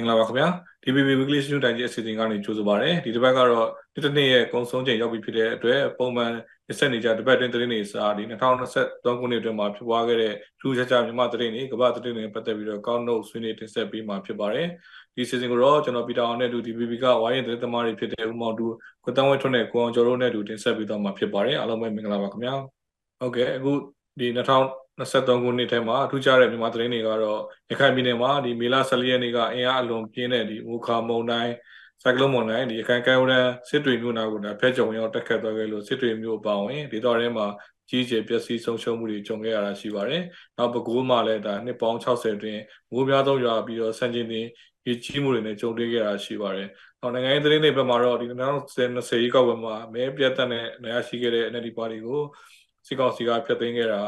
င်္ဂလာပါခင်ဗျာ DBB Weekly News Digest အစီအစဉ်ကနေကြိုဆိုပါရစေဒီတစ်ပတ်ကတော့ဒီတစ်နေ့ရဲ့ကုံဆုံးချိန်ရောက်ပြီဖြစ်တဲ့အတွက်ပုံမှန်ဆက်နေကြတစ်ပတ်တွင်းသတင်းတွေစာဒီ2023ခုနှစ်အတွင်းမှာဖြစ်ပွားခဲ့တဲ့ထူးခြားခြားမြန်မာသတင်းတွေကမ္ဘာသတင်းတွေပတ်သက်ပြီးတော့ကောင်းနှုတ်ဆွေးနွေးတင်ဆက်ပေးမှာဖြစ်ပါတယ်ဒီစီစဉ်ကိုတော့ကျွန်တော်ပီတာအောင်နဲ့တူ DBB ကဝိုင်းရင်သတင်းသမားတွေဖြစ်တဲ့ဦးမောင်တူကိုတန်းဝဲထွန်းနဲ့ကိုအောင်ကျော်တို့နဲ့တူတင်ဆက်ပေးတော့မှာဖြစ်ပါတယ်အားလုံးပဲမင်္ဂလာပါခင်ဗျာဟုတ်ကဲ့အခုဒီ 2023ခုနှစ်ထဲမှာအထူးခြားတဲ့မြန်မာသတင်းတွေကတော့ရခိုင်ပြည်နယ်မှာဒီမေလ14ရက်နေ့ကအင်အားအလွန်ပြင်းတဲ့ဒီမူခါမုန်တိုင်းစိုက်ကလုန်းမုန်တိုင်းဒီရခိုင်ကမ်းရိုးတန်းစစ်တွေမြို့နာကိုဒါဖက်ကြုံရောက်တက်ခတ်သွားခဲ့လို့စစ်တွေမြို့အပါဝင်ဒေသထဲမှာကြီးကျယ်ပျက်စီးဆုံးရှုံးမှုတွေကြုံခဲ့ရတာရှိပါတယ်။နောက်ပဲခူးမှာလည်းဒါနှစ်ပေါင်း60အတွင်းမိုးများဆုံးရွာပြီးတော့ဆန်ကျင်တင်ဒီကြီးမှုတွေနဲ့ကြုံတွေ့ခဲ့ရတာရှိပါတယ်။နောက်နိုင်ငံရေးသတင်းတွေဘက်မှာတော့ဒီ2020ရေကောက်ပွဲမှာမဲပြတ်တက်တဲ့နေရာရှိခဲ့တဲ့ NLD ပါတီကိုစစ်ကောင်စီကဖျက်သိမ်းခဲ့တာ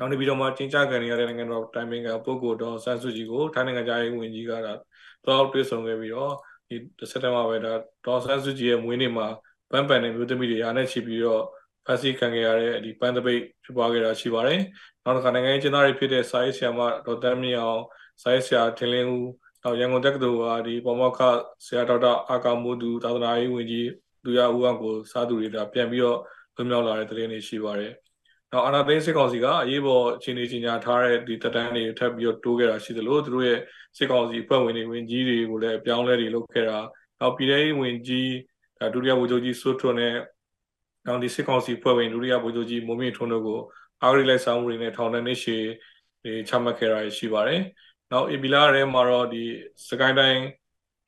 နောက်နေပြီးတော့မှချင်းချခံရတဲ့နိုင်ငံတော်တိုင်ပင်ခံပုဂ္ဂိုလ်တော်ဆန်းစုကြည်ကိုထိုင်းနိုင်ငံသားရေးဝန်ကြီးကတော့တွေ့ဆုံခဲ့ပြီးတော့ဒီစက်တဘာပဲဒါဒေါ်ဆန်းစုကြည်ရဲ့မွေးနေ့မှာပန်းပန်တဲ့မျိုးသမီးတွေအားနဲ့ချီပြီးတော့ဖန်ဆီးခံခဲ့ရတဲ့ဒီပန်းတပိတ်ဖြစ်ပွားခဲ့တာရှိပါတယ်။နောက်တစ်ခါနိုင်ငံရေးကျင်းသားတွေဖြစ်တဲ့စာရေးဆရာမဒေါ်တမ်းမြေအောင်စာရေးဆရာထင်လင်းဦးနောက်ရန်ကုန်တက္ကသိုလ်ကဒီပေါ်မောက္ခဆရာဒေါက်တာအာကာမိုးသူသာသနာရေးဝန်ကြီးသူရဦးအောင်ကိုစားသူတွေဒါပြန်ပြီးတော့လွှတ်မြောက်လာတဲ့သတင်းတွေရှိပါတယ်။ နောက်အာဏာသိမ်းစစ်ကောင်စီကအရေးပေါ်အခြေအနေကြီးညာထားတဲ့ဒီတက်တန်းတွေထပ်ပြီးတော့တိုးခဲ့တာရှိသလိုသူတို့ရဲ့စစ်ကောင်စီဖွဲ့ဝင်တွေဝင်ကြီးတွေကိုလည်းအပြောင်းလဲတွေလုပ်ခဲ့တာနောက်ပြည်ထောင်ဝင်ကြီးဒါဒုတိယဗိုလ်ချုပ်ကြီးစိုးထွန်းနဲ့နောက်ဒီစစ်ကောင်စီဖွဲ့ဝင်ဒုတိယဗိုလ်ချုပ်ကြီးမိုးမြင့်ထွန်းတို့ကိုအာဂရိလိုက်ဆောင်မှုတွေနဲ့ထောင်တဲ့နှစ်ရှည်တွေချမှတ်ခဲ့တာရှိပါတယ်နောက်အီဘီလာရဲမှာတော့ဒီစကိုင်းတိုင်း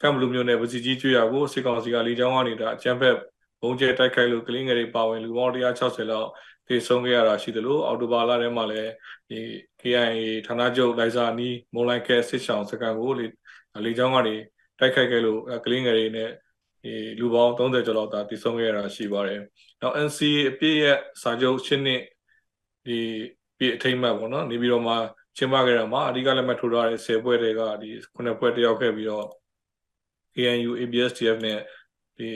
ကမ်ဘလူမျိုးနဲ့ဗစီကြီးကျွေရကိုစစ်ကောင်စီကလေကြောင်းကနေဒါအကြမ်းဖက်ဘုံကျဲတိုက်ခိုက်လို့ကလင်းငယ်တွေပါဝင်လူပေါင်း160လောက် သေဆုံးခဲ့ရတာရှိသလိုအော်တိုဘာလထဲမှာလည်းဒီ KIA ဌာနချုပ်လိုက်စာနီးမုံလိုက်ခဲစစ်ဆောင်စကန်ကိုလေလေကြောင်းကနေတိုက်ခိုက်ခဲ့လို့ကလင်းငယ်တွေနဲ့ဒီလူပေါင်း30ကျော်လောက်သာတည်ဆုံးခဲ့ရတာရှိပါတယ်။နောက် NCA အပြည့်ရဲ့စာချုပ်ရှင်းနှစ်ဒီပြည့်အထိမ့်မှတ်ပေါ့နော်နေပြီးတော့မှကျင်းပခဲ့တာမှာအဓိကလက်မှတ်ထိုးထားတဲ့10ပွဲတွေကဒီ9ပွဲတယောက်ခဲ့ပြီးတော့ KNU ABSDF နဲ့ဒီ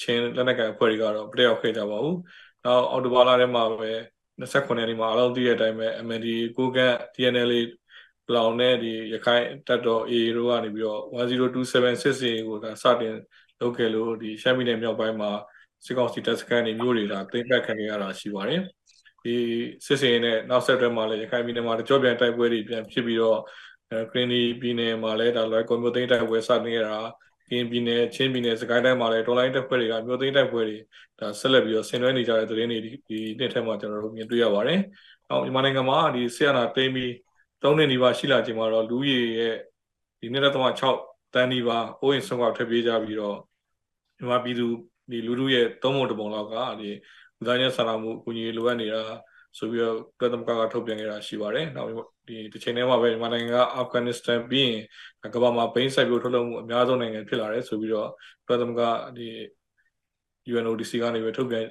ချင်းလက်နက်ကိုင်အဖွဲ့တွေကတော့တယောက်ခဲ့ကြပါဘူး။ နောက်အော်တိုဘာလထဲမှာပဲ29ရက်နေ့မှာအလုံးသိတဲ့အတိုင်းပဲ MND ကိုကန့် TNL လောင်နဲ့ဒီရခိုင်တပ်တော် AA တို့ကနေပြီးတော့10276ကိုဒါစတင်လုပ်ခဲ့လို့ဒီရှမ်းပြည်နယ်မြောက်ပိုင်းမှာစစ်ကောင်စီတပ်စခန်းတွေမျိုးတွေဒါသိမ်းပိုက်ခံရတာရှိပါတယ်ဒီစစ်စင်နဲ့နောက်ဆက်တွဲမှာလည်းရခိုင်ပြည်နယ်မှာကြောပြန်တိုက်ပွဲတွေပြန်ဖြစ်ပြီးတော့ခရင်းဒီပြည်နယ်မှာလည်းဒါလွိုက်ကွန်မျိုးသိမ်းတိုက်ပွဲစတင်ခဲ့တာ ကင်းပြည်နယ်ချင်းပြည်နယ်စကိုင်းတိုင်းမှာလည်းဒေါ်လာတက်ဖွဲ့တွေကမျိုးသိမ်းတိုက်ပွဲတွေဒါဆက်လက်ပြီးတော့ဆင်နွှဲနေကြတဲ့သတင်းတွေဒီနှစ်ထဲမှာကျွန်တော်တို့မြင်တွေ့ရပါတယ်။နောက်မြန်မာနိုင်ငံမှာဒီဆီယနာသိမ်းပြီး၃နှစ်နီးပါးရှိလာချိန်မှာတော့လူကြီးရဲ့ဒီနေ့တော့6တန်းနီးပါးအိုးရင်ဆုံးကထွက်ပြေးကြပြီးတော့မြန်မာပြည်သူဒီလူလူရဲ့သုံးပုံတစ်ပုံလောက်ကဒီလူသားချင်းစာနာမှုအကူအညီလိုအပ်နေတာ ဆိုပြီးတော့ကုလသမဂ္ဂကထုတ်ပြန်ခဲ့တာရှိပါတယ်။နောက်ဒီတစ်ချိန်တည်းမှာပဲမြန်မာနိုင်ငံကအာဖဂန်နစ္စတန်ပြီးရင်ကမ္ဘာမှာဘိန်းစိုက်ပျိုးထုတ်လုပ်မှုအများဆုံးနိုင်ငံဖြစ်လာတယ်ဆိုပြီးတော့ကုလသမဂ္ဂဒီ UNODC ကနေပဲထုတ်ပြန်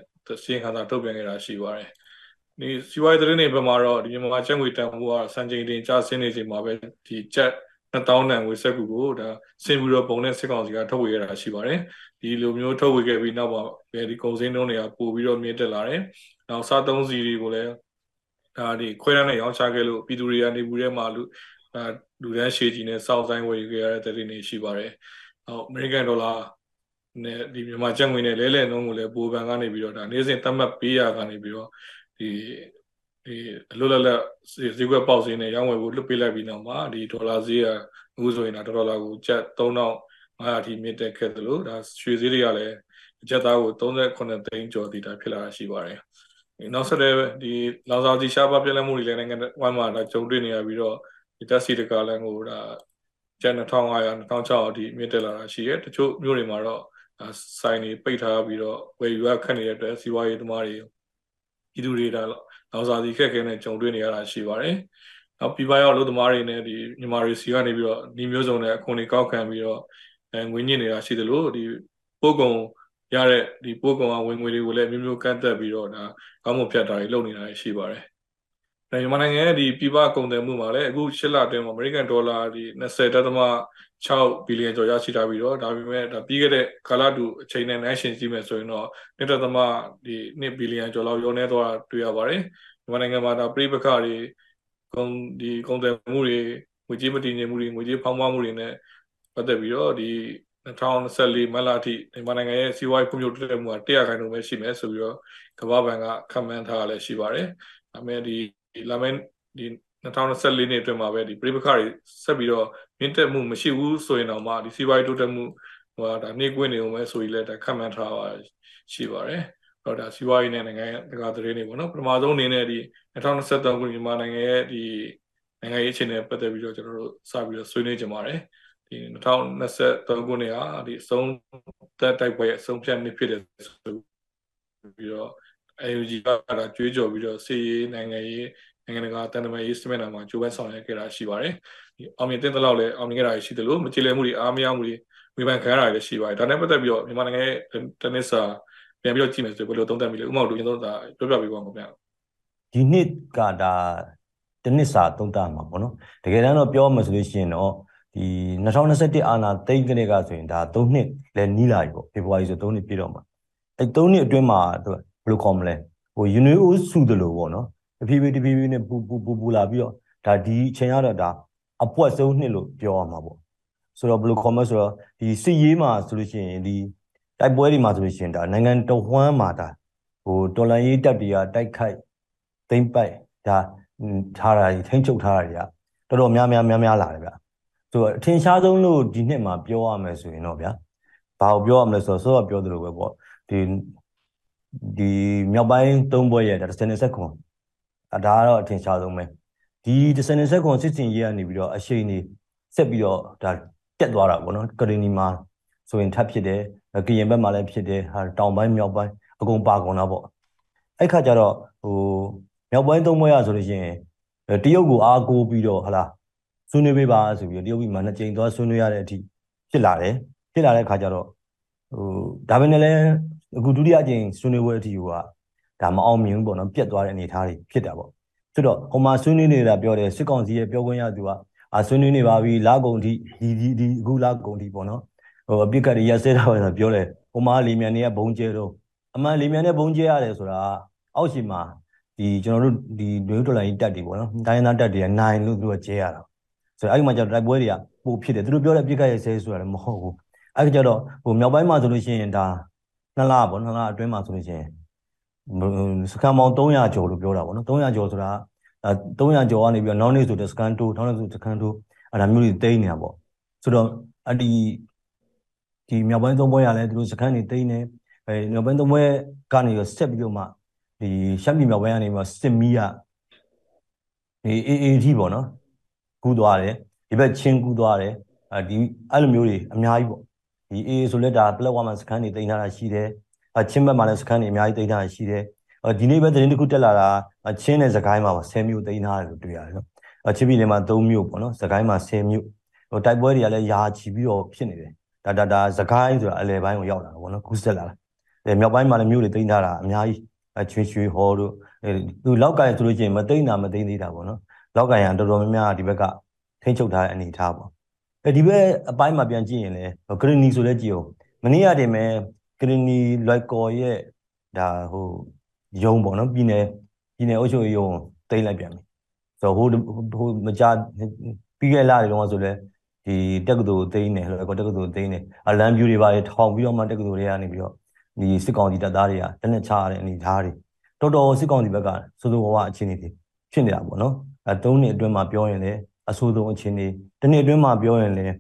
စီရင်ခံစာထုတ်ပြန်ခဲ့တာရှိပါတယ်။ဒီစီဝိုင်းသတင်းတွေဘက်မှာတော့ဒီမြန်မာကျပ်ငွေတန်ဖိုးကစံချိန်တင်ကျဆင်းနေချိန်မှာပဲဒီကျပ် 2000တန်ငွေဆက်ကူကိုဒါစင်ပြီးတော့ပုံနဲ့စစ်ကောင်စီကထုတ်ဝေရတာရှိပါတယ်ဒီလိုမျိုးထုတ်ဝေခဲ့ပြီးနောက်မှာဒီကုန်စင်းတုံးတွေကပို့ပြီးတော့မြင့်တက်လာတယ်နောက်စားသုံးစီတွေကိုလည်းဒါဒီခွဲရမ်းနဲ့ရောင်းချခဲ့လို့ပြည်သူတွေကနေဘူးထဲမှာလူဒါလူတန်းရှည်ကြီးနဲ့စောက်ဆိုင်ဝယ်ခဲ့ရတဲ့တည်နေရှိပါတယ်ဟောအမေရိကန်ဒေါ်လာနဲ့ဒီမြန်မာကျပ်ငွေနဲ့လဲလှယ်နှုန်းကိုလည်းပိုဘန်ကနေပြီးတော့ဒါနေ့စဉ်သတ်မှတ်ပေးရကနေပြီးတော့ဒီ ဒီအလွတ်လပ်လပ်ဈေးကွက်ပေါက်ဈေးနဲ့ရောင်းဝယ်ဖို့လွတ်ပေးလိုက်ပြီးနောက်မှာဒီဒေါ်လာဈေးကအခုဆိုရင်ဒေါ်လာကိုကျပ်3500အထိမြင့်တက်ခဲ့သလိုဒါရွှေဈေးတွေကလည်းကျပ်သားကို38သိန်းကျော်တည်တာဖြစ်လာတာရှိပါတယ်။နောက်ဆက်တဲ့ဒီလောင်စာစီရှားပါပြက်လက်မှုတွေလည်းနိုင်ငံဝမ်းမှာဒါကြုံတွေ့နေရပြီးတော့ဒီတက်စီတကာလန်ကိုဒါကျပ်2500 2600အထိမြင့်တက်လာတာရှိတယ်။တချို့မြို့တွေမှာတော့ဆိုင်တွေပိတ်ထားပြီးတော့ဝယ်ယူရခက်နေတဲ့အတွက်စီးပွားရေးသမားတွေပြည်သူတွေဒါ နောက်စာစီခက်ခဲနဲ့ကြုံတွေ့နေရတာရှိပါတယ်။နောက်ပြပရောက်လူသမားတွေနဲ့ဒီမြန်မာတွေစီကနေပြီးတော့ဒီမျိုးစုံနဲ့အခွန်တွေကောက်ခံပြီးတော့အဲငွေညစ်နေတာရှိသလိုဒီပို့ကုန်ရတဲ့ဒီပို့ကုန်ကဝင်ငွေတွေကိုလည်းမျိုးမျိုးကန့်သက်ပြီးတော့ဒါကောင်းမွန်ဖြတ်တာတွေလုပ်နေတာရှိပါတယ်။ မြန်မာနိုင်ငံရဲ့ဒီပြပကုန်တယ်မှုမှာလည်းအခု၈လအတွင်းမှာအမေရိကန်ဒေါ်လာဒီ20.6ဘီလီယံကျော်ရရှိထားပြီးတော့ဒါပေမဲ့ဒါပြီးခဲ့တဲ့ကာလတူအချိန်နဲ့နှိုင်းယှဉ်ကြည့်မယ်ဆိုရင်တော့1.3ဒီ2ဘီလီယံကျော်လောက်ရောနေသွားတွေ့ရပါတယ်မြန်မာနိုင်ငံမှာဒါပြိပခတွေကုန်ဒီကုန်တယ်မှုတွေငွေကြေးမတည်ငြိမ်မှုတွေငွေကြေးဖောင်းပွားမှုတွေနဲ့ပတ်သက်ပြီးတော့ဒီ2024မတ်လအထိမြန်မာနိုင်ငံရဲ့စီးပွားရေးဖွံ့ဖြိုးတိုးတက်မှုက100ခိုင်နှုန်းပဲရှိမယ်ဆိုပြီးတော့ကမ္ဘာ့ဘဏ်ကခန့်မှန်းထားတာလည်းရှိပါတယ်။ဒါပေမဲ့ဒီ လာမယ့်ဒီ2024နှစ်အတွင်းမှာပဲဒီပြည်ပခါတွေဆက်ပြီးတော့မြင့်တက်မှုမရှိဘူးဆိုရင်တော့မှဒီစီးပွားရေးတိုးတက်မှုဟိုဒါနှိကွင်းနေအောင်ပဲဆိုပြီးလည်းဒါခန့်မှန်းထားပါရှိပါတယ်။တော့ဒါစီးပွားရေးနဲ့နိုင်ငံတကာသတင်းတွေပေါ့နော်ပထမဆုံးအနေနဲ့ဒီ2023ခုနှစ်မြန်မာနိုင်ငံရဲ့ဒီနိုင်ငံရေးအခြေအနေပတ်သက်ပြီးတော့ကျွန်တော်တို့စပြီးတော့ဆွေးနွေးကြပါတယ်။ဒီ2023ခုနှစ်ဟာဒီအဆုံးသက်တိုက်ပွဲရဲ့အဆုံးဖြတ်နှစ်ဖြစ်တယ်ဆိုပြီးတော့ AUG ကဒါကြွေးကြော်ပြီးတော့စီရေးနိုင်ငံရေးနိုင်ငံတကာတန်တမာရေးစမနာမှာကြိုးပမ်းဆောင်ရွက်ခဲ့တာရှိပါတယ်ဒီအောင်မြင်တဲ့လောက်လည်းအောင်မြင်ခဲ့တာရှိတယ်လို့မကြည်လည်မှုတွေအားမရမှုတွေဝေဖန်ခံရတာလည်းရှိပါတယ်ဒါနဲ့ပတ်သက်ပြီးတော့မြန်မာနိုင်ငံရဲ့တနစ်စာပြန်ပြီးတော့ကြည့်မယ်ဆိုဘယ်လိုသုံးသပ်မိလဲဥပမာတို့ကျွန်တော်တို့ဒါပြောပြပေးပါဦးခင်ဗျာဒီနှစ်ကဒါတနစ်စာသုံးသပ်မှာပေါ့နော်တကယ်တမ်းတော့ပြောမှဆိုလို့ရှိရင်တော့ဒီ2021အာနာသိန်းကလေးကဆိုရင်ဒါ3နှစ်လည်းနီးလာပြီပေါ့ဖေဖော်ဝါရီဆို3နှစ်ပြည့်တော့မှာအဲ3နှစ်အတွင်းမှာ ဘယ်လိုခေါ်မလဲဟိုယူနီအိုစုသလိုပေါ့နော်တဖြည်းဖြည်းတဖြည်းဖြည်းနဲ့ပူပူပူပူလာပြီးတော့ဒါဒီအချိန်ရတော့ဒါအပွက်ဆုံးနှစ်လို့ပြောရမှာပေါ့ဆိုတော့ဘယ်လိုခေါ်မလဲဆိုတော့ဒီစစ်ရေးမှာဆိုလို့ရှိရင်ဒီတိုက်ပွဲတွေမှာဆိုလို့ရှိရင်ဒါနိုင်ငံတော်ဝမ်းမှာဒါဟိုတော်လန်ရေးတပ်တွေကတိုက်ခိုက်သိမ့်ပိုက်ဒါထားတာထိန်းချုပ်ထားတာတွေကတော်တော်များများများများလာတယ်ဗျဆိုတော့အထင်ရှားဆုံးလို့ဒီနှစ်မှာပြောရမယ်ဆိုရင်တော့ဗျာဘာကိုပြောရမလဲဆိုတော့စောစောပြောသလိုပဲပေါ့ဒီ ဒီမြောက်ပိုင်းသုံးဘွဲရဲ့ဒါ10ဆက်ခွန်ဒါကတော့အထင်ရှားဆုံးပဲဒီ10ဆက်ခွန်စစ်စင်ရေးကနေပြီးတော့အရှိန်နေဆက်ပြီးတော့ဒါတက်သွားတာပေါ့နော်ကရင်နီမှာဆိုရင်ထပ်ဖြစ်တယ်ကရင်ဘက်မှာလည်းဖြစ်တယ်ဟာတောင်ပိုင်းမြောက်ပိုင်းအကုန်ပါကုန်တာပေါ့အဲ့ခါကျတော့ဟိုမြောက်ပိုင်းသုံးဘွဲရဆိုလို့ရှိရင်တရုတ်ကိုအားကိုးပြီးတော့ဟလာဆွေးနွေးပေးပါဆိုပြီးတရုတ်ပြည်မှာနှစ်ကြိမ်သွားဆွေးနွေးရတဲ့အထိဖြစ်လာတယ်ဖြစ်လာတဲ့ခါကျတော့ဟိုဒါပဲနဲ့လည်း အခုဒုတိယအကြိမ်ဆွေးနွေးပွဲအထိကဒါမအောင်မြင်ဘူးပေါ့နော်ပြတ်သွားတဲ့အနေအထားတွေဖြစ်တာပေါ့ဆိုတော့ဟိုမှာဆွေးနွေးနေတာပြောတယ်စစ်ကောင်စီရဲ့ပြောခွင့်ရသူကအာဆွေးနွေးနေပါပြီလာကုန်ထိဒီဒီဒီအခုလာကုန်ထိပေါ့နော်ဟိုအပြစ်ကတွေရက်စဲတာပဲဆိုပြောတယ်ဟိုမှာလီမြန်တွေကဘုံကျဲတော့အမှန်လီမြန်နဲ့ဘုံကျဲရတယ်ဆိုတာအောက်ရှိမှာဒီကျွန်တော်တို့ဒီဒွေဒေါ်လာကြီးတက်တွေပေါ့နော်တိုင်းရင်းသားတက်တွေကနိုင်လို့သူကကျဲရတာဆိုတော့အဲ့ဒီမှာကျတော့တိုက်ပွဲတွေကပိုဖြစ်တယ်သူတို့ပြောတဲ့အပြစ်ကရဲ့ဆဲဆိုတာလည်းမဟုတ်ဘူးအဲ့ဒီကျတော့ဟိုမြောက်ပိုင်းမှာဆိုလို့ရှိရင်ဒါ နှစ်လပေါ့နှစ်လအတွင်းမှာဆိုလို့ရှိရင်စကန်ပေါင်း300ကျော်လို့ပြောတာပေါ့နော်300ကျော်ဆိုတာ300ကျော်ကနေပြီးတော့နောက်နေ့ဆိုတဲ့စကန်တိုးနောက်နေ့ဆိုစကန်တိုးအဲ့ဒါမျိုးတွေတိမ့်နေတာပေါ့ဆိုတော့အဲ့ဒီဒီမြောက်ပိုင်းသုံးပွဲရလဲသူတို့စကန်တွေတိမ့်နေအဲမြောက်ပိုင်းသုံးပွဲကနေတော့ဆက်ပြီးတော့မှဒီရှမ်းပြည်မြောက်ပိုင်းကနေပြီးတော့စစ်မီးကဒီအေးအေးကြီးပေါ့နော်ကူးသွားတယ်ဒီဘက်ချင်းကူးသွားတယ်အဲဒီအဲ့လိုမျိုးတွေအများကြီးပေါ့ ဒီအေးဆိုလက်တာပလက်ဝါမှာစခန်းတွေတင်ထားတာရှိတယ်အချင်းဘက်မှာလည်းစခန်းတွေအများကြီးတင်ထားတာရှိတယ်ဒီနေ့ပဲသတင်းတစ်ခုတက်လာတာချင်းနဲ့စကိုင်းမှာ10မြို့တင်ထားတယ်လို့တွေ့ရတယ်နော်အချင်းပြည်နယ်မှာ3မြို့ပေါ့နော်စကိုင်းမှာ10မြို့ဟိုတိုက်ပွဲတွေကလည်းယာချီပြီးတော့ဖြစ်နေတယ်ဒါဒါဒါစကိုင်းဆိုတာအလဲပိုင်းကိုရောက်လာတာပေါ့နော်ကူးဆက်လာတာအဲမြောက်ပိုင်းမှာလည်းမြို့တွေတင်ထားတာအများကြီးအချွေချွေဟောတို့အဲသူလောက်ကန်ဆိုလို့ချင်းမသိမ့်တာမသိမ့်သေးတာပေါ့နော်လောက်ကန်ရတော်တော်များများဒီဘက်ကထိန်းချုပ်ထားတဲ့အနေအထားပေါ့ အဲဒီဘက်အပိုင်းမှာပြန်ကြည့်ရင်လည်းဂရနီဆိုလဲကြည့်အောင်မနေ့ကတည်းကဂရနီလွိုက်ကော်ရဲ့ဒါဟိုယုံပေါ့နော်ပြည်နယ်ပြည်နယ်အုပ်ချုပ်ရေးယုံတိမ့်လိုက်ပြန်ပြီဆိုတော့ဟိုဟိုမကြပြီးခဲ့လာတယ်တော့ဆိုလဲဒီတက္ကသိုလ်သိန်းတယ်လွိုက်ကော်တက္ကသိုလ်သိန်းတယ်အလံပြူတွေပါထောင်ပြီးတော့မှတက္ကသိုလ်တွေကနေပြီးတော့ဒီစစ်ကောင်စီတပ်သားတွေကလက်နဲ့ချရတဲ့အနေအထားတွေတော်တော်စစ်ကောင်စီဘက်ကစိုးစိုးဝါးဝါအခြေအနေတွေဖြစ်နေတာပေါ့နော်အဲ၃နှစ်အတွင်းမှာပြောရင်လည်း အဆိုးဆုံးအခြေအနေဒီနေ့အတွင်းမှာပြောရင်လည်း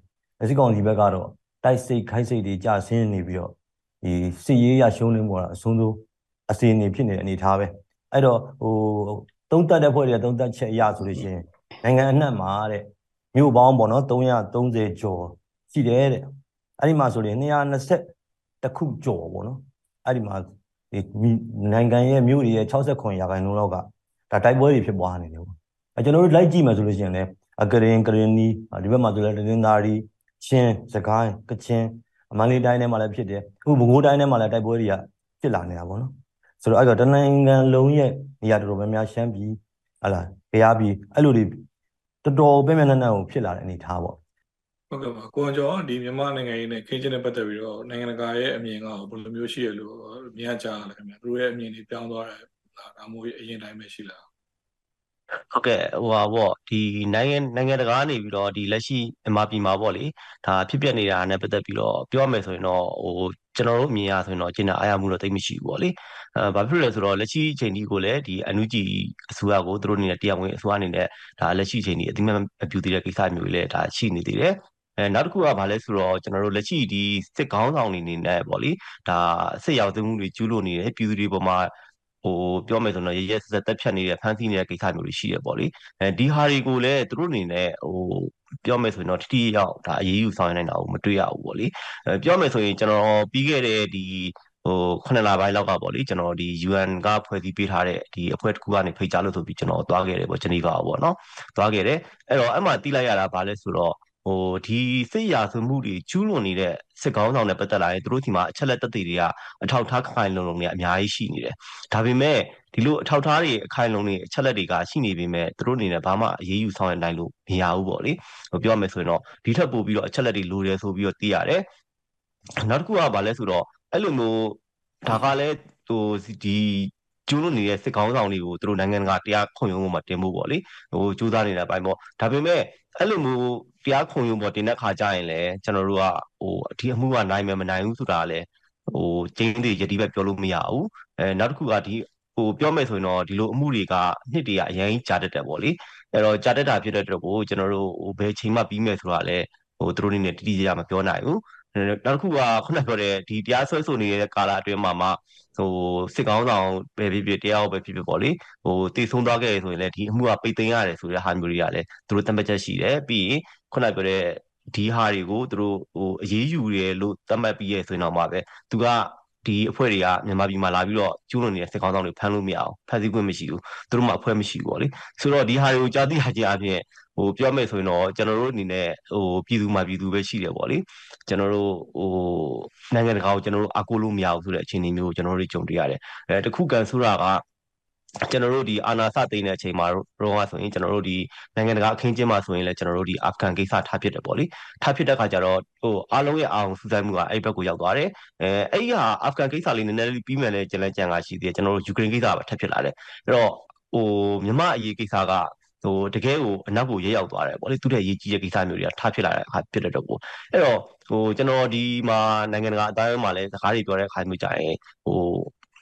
စစ်ကောင်စီဘက်ကတော့တိုက်စိတ်ခိုက်စိတ်တွေကြာဆင်းနေပြီးတော့ဒီစစ်ရေးရရှုံးနေပေါ်တာအဆုံးဆုံးအစီအနေဖြစ်နေတဲ့အနေထားပဲအဲ့တော့ဟိုသုံးသက်တဲ့ဖွဲ့တွေကသုံးသက်ချက်အရဆိုလို့ရှိရင်နိုင်ငံအနှံ့မှာတဲ့မြို့ပေါင်းပေါ့နော်330ကျော်ရှိတယ်တဲ့အဲ့ဒီမှာဆိုရင်220တခုကျော်ပေါ့နော်အဲ့ဒီမှာဒီနိုင်ငံရဲ့မြို့တွေရဲ့69ရာခိုင်နှုန်းလောက်ကဒါတိုက်ပွဲတွေဖြစ်ပွားနေတယ်ပေါ့အဲကျွန်တော်တို့လိုက်ကြည့်မှဆိုလို့ရှိရင်လည်း အကရင်ကရင်နီဒီဘက်မှာဆိုလည်းတင်းသားရီချင်းစကိုင်းကချင်းအမန်လေးတိုင်းထဲမှာလည်းဖြစ်တယ်အခုဘကိုးတိုင်းထဲမှာလည်းတိုက်ပွဲတွေကဖြစ်လာနေတာပေါ့နော်ဆိုတော့အဲ့တော့တနိုင်ငံလုံးရဲ့နေရာတော်တော်များများရှမ်းပြည်ဟလာဘုရားပြည်အဲ့လိုတွေတော်တော်ပြင်းပြင်းထန်ထန်ကိုဖြစ်လာတဲ့အနေထားပေါ့ဟုတ်ကဲ့ပါကိုကျော်ဒီမြန်မာနိုင်ငံရေးနဲ့ခင်းချင်းနဲ့ပတ်သက်ပြီးတော့နိုင်ငံတကာရဲ့အမြင်ကဘယ်လိုမျိုးရှိရလို့မြင်ကြရလဲခင်ဗျာသူတို့ရဲ့အမြင်တွေပြောင်းသွားတယ်ဒါမှမဟုတ်အရင်တိုင်းပဲရှိလား ဟုတ်ကဲ့ဟိုပါပေါ့ဒီနိုင်ငံနိုင်ငံတကာကနေပြီးတော့ဒီလက်ရှိမြန်မာပြည်မှာပေါ့လေဒါဖြစ်ပျက်နေတာနဲ့ပတ်သက်ပြီးတော့ပြောရမယ်ဆိုရင်တော့ဟိုကျွန်တော်တို့မြင်ရဆိုရင်တော့ကျင်နာအားရမှုတော့တိတ်မရှိဘူးပေါ့လေအဲဘာဖြစ်လဲဆိုတော့လက်ရှိအချိန်ဒီကိုလည်းဒီအနုကြည်အစိုးရကိုသူတို့အနေနဲ့တရားဝင်အစိုးရအနေနဲ့ဒါလက်ရှိအချိန်ဒီအတိမတ်အပြူသေးတဲ့ကိစ္စမျိုးတွေလည်းဒါရှိနေသေးတယ်အဲနောက်တစ်ခုကဘာလဲဆိုတော့ကျွန်တော်တို့လက်ရှိဒီစစ်ကောင်းဆောင်တွေအနေနဲ့ပေါ့လေဒါစစ်ရောက်သိမ်းမှုတွေကျူးလွန်နေတဲ့ပြည်သူတွေပေါ်မှာ ဟိုပြောမယ်ဆိုတော့ရရက်စက်တက်ဖြတ်နေတဲ့ဖန်ဆီးနေတဲ့ကိစ္စမျိုးတွေရှိရပေါ့လေအဲဒီဟာတွေကိုလည်းသူတို့အနေနဲ့ဟိုပြောမယ်ဆိုရင်တော့တတိရောက်ဒါအရေးယူဆောင်ရနိုင်တာကိုမတွေ့ရဘူးပေါ့လေအဲပြောမယ်ဆိုရင်ကျွန်တော်ပြီးခဲ့တဲ့ဒီဟိုခုနှစ်လပိုင်းလောက်ကပေါ့လေကျွန်တော်ဒီ UN ကဖွဲ့စည်းပေးထားတဲ့ဒီအဖွဲ့တစ်ခုကနေဖိတ်ကြားလို့ဆိုပြီးကျွန်တော်သွားခဲ့တယ်ပေါ့ဂျနီဗာပေါ့နော်သွားခဲ့တယ်အဲ့တော့အဲ့မှာတီးလိုက်ရတာဘာလဲဆိုတော့ ဟိုဒီစစ်ရာဇဝမှုတွေကျူးလွန်နေတဲ့စစ်ကောင်းဆောင်နဲ့ပတ်သက်လာရင်သူတို့ဒီမှာအချက်လက်သက်သေတွေကအထောက်ထားခိုင်လုံလုံတွေအများကြီးရှိနေတယ်။ဒါပေမဲ့ဒီလိုအထောက်ထားတွေအခိုင်လုံတွေအချက်လက်တွေကရှိနေပေမဲ့သူတို့အနေနဲ့ဘာမှအရေးယူဆောင်ရနိုင်လို့မရဘူးပေါ့လေ။ဟိုပြောရမယ်ဆိုရင်တော့ဒီထက်ပိုပြီးတော့အချက်လက်တွေလိုတယ်ဆိုပြီးတော့သိရတယ်။နောက်တစ်ခုကဘာလဲဆိုတော့အဲ့လိုမျိုးဒါကလည်းဟိုဒီ ကျိုးလို့နေတဲ့စစ်ကောင်းဆောင်တွေကိုသူတို့နိုင်ငံတကာတရားခွင့်ရုံးပေါ်မှာတင်ဖို့ပေါ့လေဟိုစူးစမ်းနေတဲ့အပိုင်းပေါ့ဒါပေမဲ့အဲ့လိုမျိုးတရားခွင့်ရုံးပေါ်တင်တဲ့ခါကျရင်လည်းကျွန်တော်တို့ကဟိုဒီအမှုကနိုင်မယ်မနိုင်ဘူးဆိုတာလည်းဟိုကျင်းသေးရတိပဲပြောလို့မရဘူးအဲနောက်တစ်ခုကဒီဟိုပြောမယ်ဆိုရင်တော့ဒီလိုအမှုတွေကနှစ်တည်းကအရင်ကြာတတ်တယ်ပေါ့လေအဲ့တော့ကြာတတ်တာဖြစ်တဲ့အတွက်ကိုကျွန်တော်တို့ဟိုဘယ်ချိန်မှပြီးမယ်ဆိုတာလည်းဟိုသူတို့နေနဲ့တိတိကျကျမပြောနိုင်ဘူး နောက်တစ်ခုကခုနပြောတဲ့ဒီတရားစွဲဆိုနေတဲ့ကာလအတွင်းမှာမှဟိုစစ်ကောင်းဆောင်ပဲဖြစ်ဖြစ်တရားပဲဖြစ်ဖြစ်ပေါ့လေဟိုတည်ဆုံးသွားခဲ့ရဆိုရင်လည်းဒီအမှုကပိတ်သိမ်းရတယ်ဆိုတဲ့ဟာမျိုးတွေကလည်းသူတို့တတ်မှတ်ချက်ရှိတယ်ပြီးရင်ခုနပြောတဲ့ဒီဟာတွေကိုသူတို့ဟိုအရေးယူရလို့သတ်မှတ်ပြီးရဆိုရင်တော့မှပဲသူကဒီအဖွဲ့တွေကမြန်မာပြည်မှာလာပြီးတော့ကျူးလွန်နေတဲ့စစ်ကောင်းဆောင်တွေဖမ်းလို့မရအောင်ဖမ်းဆီးခွင့်မရှိဘူးသူတို့မှအဖွဲ့မရှိဘူးပေါ့လေဆိုတော့ဒီဟာတွေကိုကြားသိရခြင်းအပြင် ဟိုပြောမယ်ဆိုရင်တော့ကျွန်တော်တို့အနေနဲ့ဟိုပြည်သူမှာပြည်သူပဲရှိတယ်ပေါ့လေကျွန်တော်တို့ဟိုနိုင်ငံတကာကိုကျွန်တော်တို့အကူလို့မရဘူးဆိုတဲ့အခြေအနေမျိုးကိုကျွန်တော်တို့ကြုံတွေ့ရတယ်အဲတခုကန်ဆိုတာကကျွန်တော်တို့ဒီအာနာစသိတဲ့အချိန်မှာတော့ဆိုရင်ကျွန်တော်တို့ဒီနိုင်ငံတကာအခင်းကျင်းမှာဆိုရင်လည်းကျွန်တော်တို့ဒီအာဖဂန်ကိစ္စထားဖြစ်တယ်ပေါ့လေထားဖြစ်တဲ့ခါကျတော့ဟိုအားလုံးရဲ့အာရုံစူးစိုက်မှုကအဲ့ဘက်ကိုရောက်သွားတယ်အဲအဲ့ဒီဟာအာဖဂန်ကိစ္စလေးနည်းနည်းလေးပြီးမှလည်းကျန်လဲကြံကရှိသေးတယ်ကျွန်တော်တို့ယူကရိန်းကိစ္စပဲထပ်ဖြစ်လာတယ်အဲ့တော့ဟိုမြန်မာအရေးကိစ္စက ဟိုတကယ်ကိုအနောက်ကိုရဲရောက်သွားတယ်ပေါ့လေသူတဲ့ရေးကြီးတဲ့ကိစ္စမျိုးတွေကထားဖြစ်လာတဲ့အခါဖြစ်တဲ့တော့ကိုအဲ့တော့ဟိုကျွန်တော်ဒီမှာနိုင်ငံတကာအတိုင်းအမှာလည်းစကားတွေပြောတဲ့အခါမျိုးကြရင်ဟို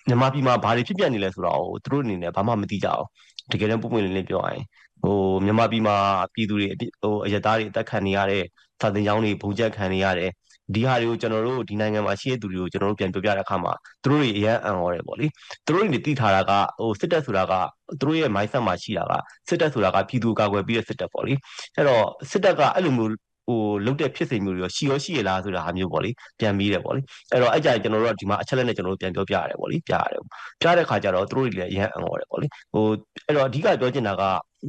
မြန်မာပြည်မှာဘာတွေဖြစ်ပျက်နေလဲဆိုတော့သူတို့အနေနဲ့ဘာမှမသိကြအောင်တကယ်တော့ပုံပွင့်လင်းလင်းပြောရရင်ဟိုမြန်မာပြည်မှာပြည်သူတွေဟိုအရသားတွေအသက်ခံနေရတဲ့စာသင်ကျောင်းတွေဘုံကျက်ခံနေရတယ် ဒီဟာတွေကိုကျွန်တော်တို့ဒီနိုင်ငံမှာရှိတဲ့သူတွေကိုကျွန်တော်တို့ပြန်ပြောပြတဲ့အခါမှာသူတို့တွေအရန်အံ့ဩတယ်ပေါ့လေသူတို့တွေသိထားတာကဟိုစစ်တပ်ဆိုတာကသူတို့ရဲ့ mindset မှာရှိတာကစစ်တပ်ဆိုတာကပြည်သူကာကွယ်ပြီးတဲ့စစ်တပ်ပေါ့လေအဲ့တော့စစ်တပ်ကအဲ့လိုမျိုးဟိုလုတ်တဲ့ဖြစ်စဉ်မျိုးတွေရောရှိရောရှိရလားဆိုတာဟာမျိုးပေါ့လေပြန်ပြီးတယ်ပေါ့လေအဲ့တော့အဲ့ကြကျွန်တော်တို့ကဒီမှာအချက်လက်နဲ့ကျွန်တော်တို့ပြန်ပြောပြရတယ်ပေါ့လေပြရတယ်ပြတဲ့ခါကျတော့သူတို့တွေလည်းအရန်အံ့ဩတယ်ပေါ့လေဟိုအဲ့တော့အဓိကပြောချင်တာက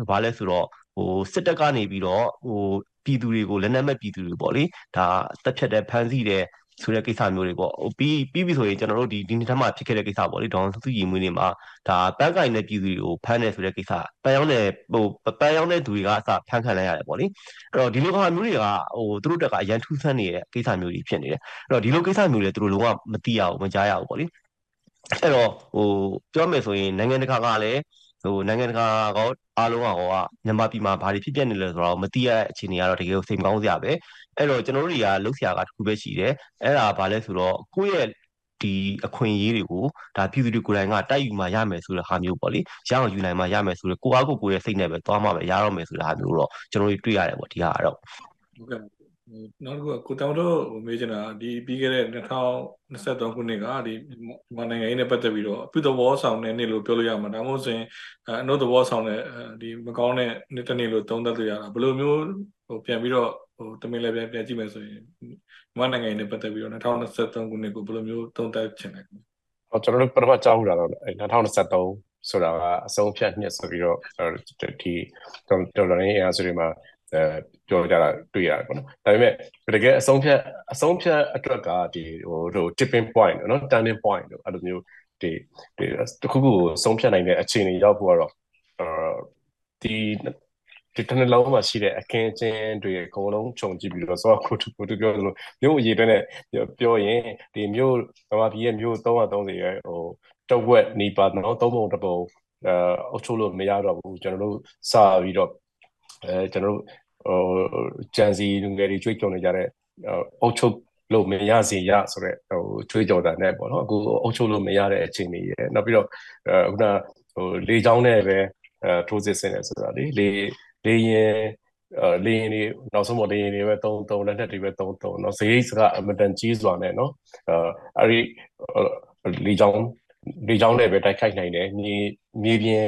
ဘာလဲဆိုတော့ဟိုစစ်တပ်ကနေပြီးတော့ဟို ပြည်သူတွေကိုလက်နက်မဲ့ပြည်သူတွေပေါ့လေဒါတက်ဖြတ်တဲ့ဖမ်းဆီးတဲ့ဆိုတဲ့ကိစ္စမျိုးတွေပေါ့ဟိုပြီးပြီးပြီဆိုရင်ကျွန်တော်တို့ဒီဒီနေ့ထက်မှဖြစ်ခဲ့တဲ့ကိစ္စပေါ့လေဒေါန်စုစုရီမွေးနေမှာဒါပန်းကင်တဲ့ပြည်သူတွေကိုဖမ်းတယ်ဆိုတဲ့ကိစ္စပန်းရောင်းတဲ့ဟိုပန်းရောင်းတဲ့သူတွေကအစဖမ်းခံလိုက်ရတယ်ပေါ့လေအဲ့တော့ဒီလိုကောင်မျိုးတွေကဟိုသူတို့တက်ကအရန်ထူးဆန်းနေတဲ့ကိစ္စမျိုးတွေဖြစ်နေတယ်အဲ့တော့ဒီလိုကိစ္စမျိုးတွေသူတို့လုံးဝမသိရဘူးမကြားရဘူးပေါ့လေအဲ့တော့ဟိုပြောမယ်ဆိုရင်နိုင်ငံတကာကလည်း ဟိုနိုင်ငံတကာကောအားလုံးကဟောကမြန်မာပြည်မှာဘာတွေဖြစ်ပျက်နေလဲဆိုတော့မသိရတဲ့အခြေအနေကတော့တကယ်ကိုစိတ်မကောင်းစရာပဲအဲ့တော့ကျွန်တော်တို့တွေကလှုပ်ရှားကတခုပဲရှိတယ်အဲ့ဒါဘာလဲဆိုတော့ကိုယ့်ရဲ့ဒီအခွင့်အရေးတွေကိုဒါပြည်သူတွေကိုယ်တိုင်ကတိုက်ယူမှရမယ်ဆိုတဲ့ဟာမျိုးပေါ့လေရအောင်ယူနိုင်မှရမယ်ဆိုတဲ့ကိုအားကိုကိုရဲ့စိတ်နဲ့ပဲသွားမှပဲရတော့မယ်ဆိုတဲ့ဟာမျိုးတော့ကျွန်တော်တို့တွေ့ရတယ်ပေါ့ဒီဟာကတော့ဟုတ်ကဲ့ နောက်တစ်ခုကကိုတောင်တို့မေးချင်တာဒီပြီးခဲ့တဲ့2023ခုနှစ်ကဒီမြန်မာနိုင်ငံရေးနဲ့ပတ်သက်ပြီးတော့အပြုသဘောဆောင်တဲ့နေ့လို့ပြောလို့ရမှာဒါမှမဟုတ်ဆိုရင်အနှုတ်သဘောဆောင်တဲ့ဒီမကောင်းတဲ့နေ့တစ်နေ့လို့သုံးသပ်လို့ရတာဘယ်လိုမျိုးဟိုပြန်ပြီးတော့ဟိုတမင်လည်းပြန်ပြန်ကြည့်မယ်ဆိုရင်မြန်မာနိုင်ငံရေးနဲ့ပတ်သက်ပြီးတော့2023ခုနှစ်ကိုဘယ်လိုမျိုးသုံးသပ်ချင်လဲဟောကျွန်တော်တို့ပထမကြောက်တာတော့2023ဆိုတာကအဆုံးဖြတ်နှစ်ဆိုပြီးတော့ဒီတော်တော်လေးအရာဆိုဒီမှာ အဲပြောကြတာတွေ့ရတယ်ပေါ့နော်ဒါပေမဲ့တကယ်အဆုံးဖြတ်အဆုံးဖြတ်အတွက်ကဒီဟိုဟို tipping point နော် turning point လို့အဲ့လိုမျိုးဒီဒီတခုခုကိုဆုံးဖြတ်နိုင်တဲ့အခြေအနေရောက်ဖို့ကတော့အဲဒီဒီတနလုံးမှာရှိတဲ့အခင်းအကျင်းတွေအကုန်လုံးခြုံကြည့်ပြီးတော့ဆိုတော့ကိုတူကိုတူပြောသလိုမြို့အရေးအတွက်နဲ့ပြောရင်ဒီမြို့ဗမာပြည်ရဲ့မြို့330ရဲ့ဟိုတဝက်နီးပါတော့သုံးပုံတစ်ပုံအဲအုပ်ချုပ်လို့မရတော့ဘူးကျွန်တော်တို့စပြီးတော့အဲကျွန်တော်တို့ ဟိုဂျန်စီလူငယ်တွေကြွေးကြော်နေကြတဲ့အုပ်ချုပ်လို့မရစေရဆိုတော့ဟိုကြွေးကြော်တာနဲ့ပေါ့နော်အခုအုပ်ချုပ်လို့မရတဲ့အခြေအနေရယ်နောက်ပြီးတော့အခုနဟိုလေချောင်းနဲ့ပဲအဲထိုးစစ်ဆင်နေဆိုတာလေလေလေရင်အဲလေရင်တွေနောက်ဆုံးပေါ်လေရင်တွေပဲတုံးတုံးလက်နက်တွေပဲတုံးတုံးเนาะဈေးကအမတန်ကြီးစွာနဲ့เนาะအဲအဲ့ဒီလေချောင်းလေချောင်းနဲ့ပဲတိုက်ခိုက်နိုင်တယ်မြေမြေပြင်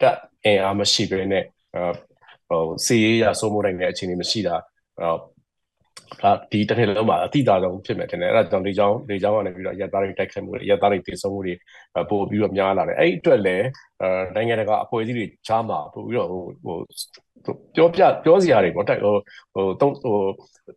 တက်အင်အားမရှိဘဲနဲ့ ဟိုစီရေးရစိုးမိုးနိုင်တဲ့အခြေအနေမရှိတာဒါဒီတစ်နှစ်လုံးမှာအတိအသာဆုံးဖြစ်မယ်ထင်တယ်အဲ့ဒါကြောင့်လေချောင်းလေချောင်းကနေပြီးတော့ရက်သားတွေတိုက်ခိုက်မှုတွေရက်သားတွေတည်ဆုံမှုတွေပို့ပြီးတော့များလာတယ်အဲ့ဒီအတွက်လည်းအဲနိုင်ငံတကာအဖွဲ့အစည်းတွေချားမှာပို့ပြီးတော့ဟိုဟိုပြောပြပြောစရာတွေပေါ့တိုက်ဟိုဟိုတုံးဟို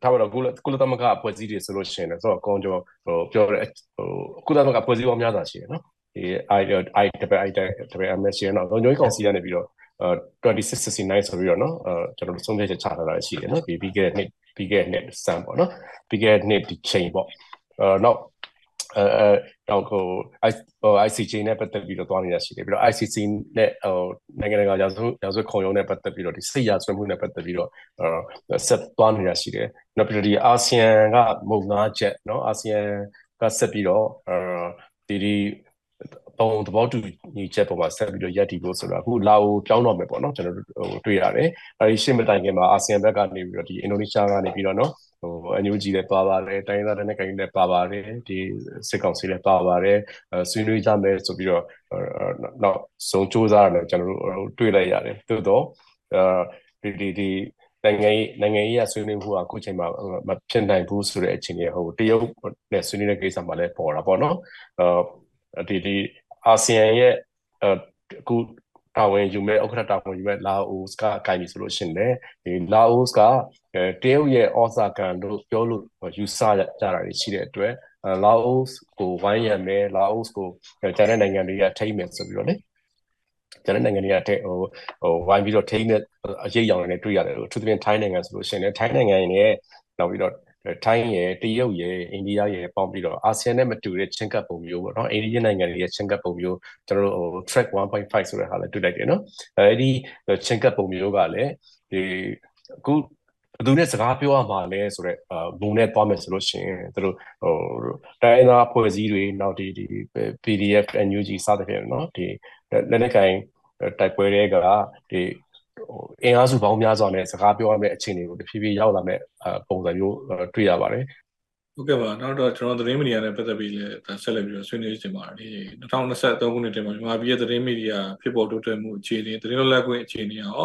ထားပါတော့ကုလကုလသမဂ္ဂအဖွဲ့အစည်းတွေဆိုလို့ရှိရင်လည်းဆိုတော့ကောင်းကျော်ဟိုပြောတဲ့ဟိုကုလသမဂ္ဂအဖွဲ့အစည်းပေါင်းများစွာရှိတယ်နော်ဒီ i i တပ i တပ ms ရှိနော်လုံခြုံရေးကောင်စီကနေပြီးတော့ 2669ဆိုပြီးတော့နော်အဲကျွန်တော်တို့ဆုံးဖြတ်ချက်ချထားတာရှိတယ်နော်ဒီပြီးခဲ့တဲ့နှစ်ပြီးခဲ့တဲ့နှစ်စံပေါ့နော်ပြီးခဲ့တဲ့နှစ်ဒီချိန်ပေါ့အဲနောက်အဲအဲတော့ကို ICJ နဲ့ပတ်သက်ပြီးတော့တွားနေတာရှိတယ်ပြီးတော့ ICC နဲ့ဟိုနိုင်ငံတကာရာဇဝရာဇဝခုံရုံးနဲ့ပတ်သက်ပြီးတော့ဒီစိတ်ရာဆွေးမှုနဲ့ပတ်သက်ပြီးတော့ဆက်တွားနေတာရှိတယ်နောက်ပြီးတော့ဒီအာဆီယံကမုံငါချက်เนาะအာဆီယံကဆက်ပြီးတော့အဲဒီဒီ ပုံသဘောတူညီချက်ပေါ်မှာဆက်ပြီးတော့ရပ်တည်ဖို့ဆိုတာအခုလာအိုပြောင်းတော့မယ်ပေါ့နော်ကျွန်တော်တို့ဟိုတွေ့ရတယ်အဲဒီရှေ့မတိုင်ခင်မှာအာဆီယံဘက်ကနေပြီးတော့ဒီအင်ဒိုနီးရှားကနေပြီးတော့နော်ဟိုအန်ယူဂျီလည်းပါပါတယ်တိုင်းရင်းသားတဲ့နိုင်ငံလည်းပါပါတယ်ဒီစစ်ကောင်စီလည်းပါပါတယ်ဆွေးနွေးကြမယ်ဆိုပြီးတော့နောက်ဆုံးစူးစမ်းရတယ်ကျွန်တော်တို့တွေ့လိုက်ရတယ်သို့တော့အဲဒီဒီဒီနိုင်ငံရေးနိုင်ငံရေးအဆွေးနွေးမှုကအခုချိန်မှာမဖြစ်နိုင်ဘူးဆိုတဲ့အခြေအနေဟိုတရုတ်နဲ့ဆွေးနွေးတဲ့ကိစ္စမှာလည်းပေါ်တာပေါ့နော်အဲဒီဒီ အာဆီယံရဲ့အခုတာဝန်ယူမဲ့ဥက္ကဋ္ဌတာဝန်ယူမဲ့လာအိုစ်ကအကိုင်ပြီဆိုလို့ရှိရင်လည်းဒီလာအိုစ်ကတရုတ်ရဲ့ဩဇာကန်လို့ပြောလို့ယူဆကြတာတွေရှိတဲ့အတွက်လာအိုစ်ကိုဝိုင်းရမယ်လာအိုစ်ကိုကျန်တဲ့နိုင်ငံတွေကထိမ့်မယ်ဆိုပြီးတော့လေကျန်တဲ့နိုင်ငံတွေကဟိုဟိုဝိုင်းပြီးတော့ထိမ့်မဲ့အရေးရောင်တွေတွေ့ရတယ်လို့သူသဖြင့်ထိုင်းနိုင်ငံဆိုလို့ရှိရင်လည်းထိုင်းနိုင်ငံရဲ့နောက်ပြီးတော့ ထိုင်းရယ်တရုတ်ရယ်အိန္ဒိယရယ်ပေါင်းပြီးတော့အာဆီယံနဲ့မတူတဲ့ချင်းကပ်ပုံမျိုးပေါ့နော်အိန္ဒိယနိုင်ငံတွေရဲ့ချင်းကပ်ပုံမျိုးကျွန်တော်တို့ဟို track 1.5ဆိုတဲ့ဟာလည်းတွေ့လိုက်တယ်နော်အဲဒီချင်းကပ်ပုံမျိုးကလည်းဒီအခုဘယ်သူနဲ့စကားပြောရမှာလဲဆိုတော့အာဘုံနဲ့သွားမယ်ဆိုလို့ရှိရင်သူတို့ဟိုတိုင်းသားအဖွဲ့အစည်းတွေနောက်ဒီဒီ PDF NUG စသဖြင့်เนาะဒီလက်နက်ကင်တိုက်ပွဲတွေကဒီ ဟိုအင်အားစုပေါင်းများစွာနဲ့စကားပြောရမယ့်အခြေအနေကိုတဖြည်းဖြည်းရောက်လာမယ့်ပုံစံမျိုးတွေ့ရပါတယ်ဟုတ်ကဲ့ပါနောက်တော့ကျွန်တော်သတင်းမီဒီယာနဲ့ပတ်သက်ပြီးလည်းဆက်လက်ပြီးတော့ဆွေးနွေးချင်ပါတယ်ဒီ2023ခုနှစ်တည်းမှာမြန်မာပြည်ရဲ့သတင်းမီဒီယာဖြစ်ပေါ်တိုးတက်မှုအခြေအနေသတင်းလွတ်လပ်ခွင့်အခြေအနေရော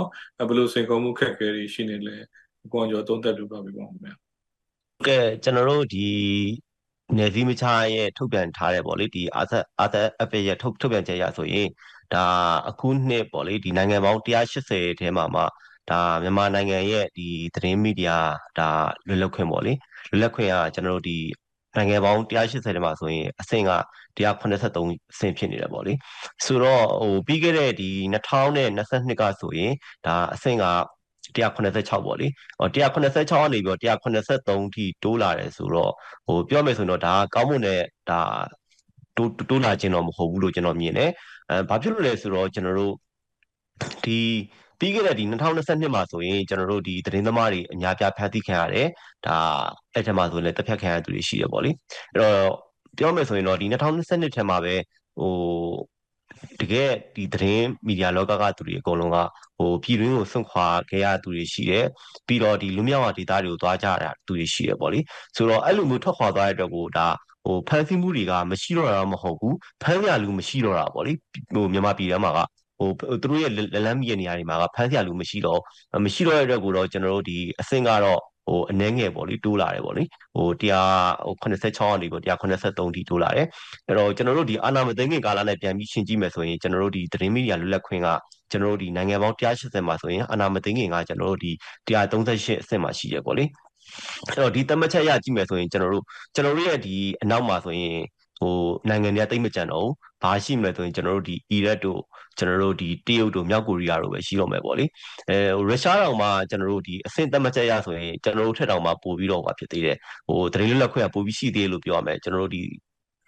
ဘယ်လိုစိန်ခေါ်မှုခက်ခဲတွေရှိနေလဲကိုအောင်ကျော်သုံးသပ်ပြပါပြီပေါ့ခင်ဗျာဟုတ်ကဲ့ကျွန်တော်တို့ဒီနယ်စည်းမခြားရဲ့ထုတ်ပြန်ထားတယ်ပေါ့လေဒီအာသအာသအဖရဲ့ထုတ်ထုတ်ပြန်ချက်ရဆိုရင် ဒါအခုနှစ်ပေါ့လေဒီနိုင်ငံပေါင်း180ထဲမှာမှဒါမြန်မာနိုင်ငံရဲ့ဒီသတင်းမီဒီယာဒါလွတ်လပ်ခွင့်ပေါ့လေလွတ်လပ်ခွင့်ကကျွန်တော်တို့ဒီနိုင်ငံပေါင်း180ထဲမှာဆိုရင်အဆင့်က183အဆင့်ဖြစ်နေတယ်ပေါ့လေဆိုတော့ဟိုပြီးခဲ့တဲ့ဒီ2022ကဆိုရင်ဒါအဆင့်က186ပေါ့လေဟော186ကနေပြီးတော့183ထိတိုးလာတယ်ဆိုတော့ဟိုပြောမယ်ဆိုတော့ဒါကောင်းမွန်တဲ့ဒါ တိုးတိုးလာခြင်းတော့မဟုတ်ဘူးလို့ကျွန်တော်မြင်တယ်အဲဘာဖြစ်လို့လဲဆိုတော့ကျွန်တော်တို့ဒီပြီးခဲ့တဲ့ဒီ2022မှာဆိုရင်ကျွန်တော်တို့ဒီသတင်းသမားတွေအများပြဖမ်းဆီးခံရတယ်ဒါအဲ့ထက်မှာဆိုရင်လည်းတပ်ဖြတ်ခံရသူတွေရှိတယ်ပေါ့လေအဲ့တော့ပြောမယ်ဆိုရင်တော့ဒီ2022ထဲမှာပဲဟိုတကယ်ဒီသတင်းမီဒီယာလောကကသူတွေအကုန်လုံးကဟိုပြည်တွင်းကိုဆွန့်ခွာခဲ့ရသူတွေရှိတယ်ပြီးတော့ဒီလူမျိုးဝဒေသတွေကိုသွားကြရသူတွေရှိတယ်ပေါ့လေဆိုတော့အဲ့လိုမျိုးထွက်ခွာသွားတဲ့အတွက်ကိုဒါ ဟိုဖန်ဆီးမှုတွေကမရှိတော့တာမဟုတ်ဘူးဖမ်းရလူမရှိတော့တာပေါ့လေဟိုမြန်မာပြည်ထဲမှာကဟိုသူတို့ရဲ့လက်လန်းမီရဲ့နေရာတွေမှာကဖမ်းစရာလူမရှိတော့မရှိတော့တဲ့အတွက်ကိုတော့ကျွန်တော်တို့ဒီအဆင့်ကတော့ဟိုအနှဲငယ်ပေါ့လေတိုးလာတယ်ပေါ့လေဟို186ကနေပေါ့183ထိတိုးလာတယ်အဲ့တော့ကျွန်တော်တို့ဒီအာနာမသိငင်ကာလနဲ့ပြန်ပြီးရှင်းကြည့်မယ်ဆိုရင်ကျွန်တော်တို့ဒီသတင်းမီဒီယာလွတ်လပ်ခွင့်ကကျွန်တော်တို့ဒီနိုင်ငံပေါင်း180မှာဆိုရင်အာနာမသိငင်ကကျွန်တော်တို့ဒီ138အဆင့်မှာရှိရပေါ့လေ အဲ့တော့ဒီတမချက်ရကြည့်မယ်ဆိုရင်ကျွန်တော်တို့ကျွန်တော်တို့ရဲ့ဒီအနောက်မှာဆိုရင်ဟိုနိုင်ငံတွေကတိတ်မကြံတော့ဘူးဘာရှိမလဲဆိုရင်ကျွန်တော်တို့ဒီအီရတ်တို့ကျွန်တော်တို့ဒီတရုတ်တို့မြောက်ကိုရီးယားတို့ပဲရှိတော့မယ်ပေါ့လေအဲရုရှားတောင်မှကျွန်တော်တို့ဒီအဆင့်သတ်မှတ်ချက်ရဆိုရင်ကျွန်တော်တို့ထက်တောင်မှပိုပြီးတော့ဟောဖြစ်သေးတယ်ဟိုသတင်းလွတ်လပ်ခွင့်ကပိုပြီးရှိသေးလို့ပြောရမယ်ကျွန်တော်တို့ဒီ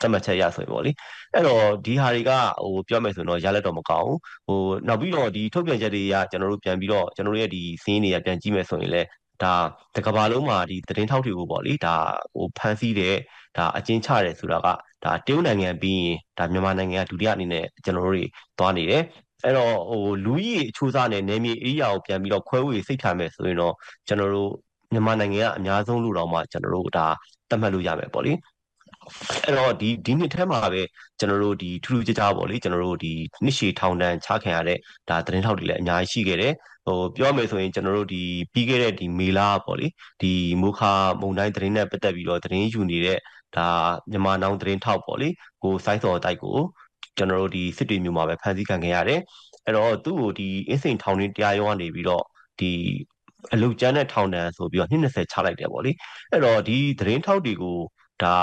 သတ်မှတ်ချက်ရဆိုရင်ပေါ့လေအဲ့တော့ဒီဟာတွေကဟိုပြောမယ်ဆိုရင်တော့ရလက်တော့မကောင်းဘူးဟိုနောက်ပြီးတော့ဒီထုတ်ပြန်ချက်တွေကကျွန်တော်တို့ပြန်ပြီးတော့ကျွန်တော်တို့ရဲ့ဒီစင်းတွေကပြန်ကြည့်မယ်ဆိုရင်လည်း ဒါတကဘာလုံးမှာဒီသတင်းထောက်တွေကိုပေါ့လေဒါဟိုဖန်ဆီးတဲ့ဒါအကျဉ်းချတယ်ဆိုတာကဒါတရုတ်နိုင်ငံပြီးရင်ဒါမြန်မာနိုင်ငံကဒုတိယအနေနဲ့ကျွန်တော်တို့တွေသွားနေတယ်အဲ့တော့ဟိုလူကြီးအချိုးစားနဲ့နေမြေအေးရကိုပြန်ပြီးတော့ခွဲဝေစိတ်ထားမယ်ဆိုရင်တော့ကျွန်တော်တို့မြန်မာနိုင်ငံကအများဆုံးလူတော်မှာကျွန်တော်တို့ဒါသတ်မှတ်လို့ရမယ်ပေါ့လေ အဲ့တော့ဒီဒီနှစ်ထဲမှာပဲကျွန်တော်တို့ဒီထူးထူးခြားခြားပေါ့လေကျွန်တော်တို့ဒီနှစ်ရှည်ထောင်ဒဏ်ချခံရတဲ့ဒါသတင်းထောက်တွေလည်းအများကြီးရှိခဲ့တယ်ဟိုပြောမယ်ဆိုရင်ကျွန်တော်တို့ဒီပြီးခဲ့တဲ့ဒီမေလာပေါ့လေဒီမိုခါမုံတိုင်းသတင်းနဲ့ပတ်သက်ပြီးတော့သတင်းယူနေတဲ့ဒါမြန်မာနောင်သတင်းထောက်ပေါ့လေကိုစိုင်းစော်တိုက်ကိုကျွန်တော်တို့ဒီစစ်တွေမျိုးမှာပဲဖမ်းဆီးခံခဲ့ရတယ်အဲ့တော့သူ့ကိုဒီအင်းစိန်ထောင်တွင်းတရားရုံးကနေပြီးတော့ဒီအလုတ်ကျန်းတဲ့ထောင်ဒဏ်ဆိုပြီးတော့220ချလိုက်တယ်ပေါ့လေအဲ့တော့ဒီသတင်းထောက်တွေကို ဒါ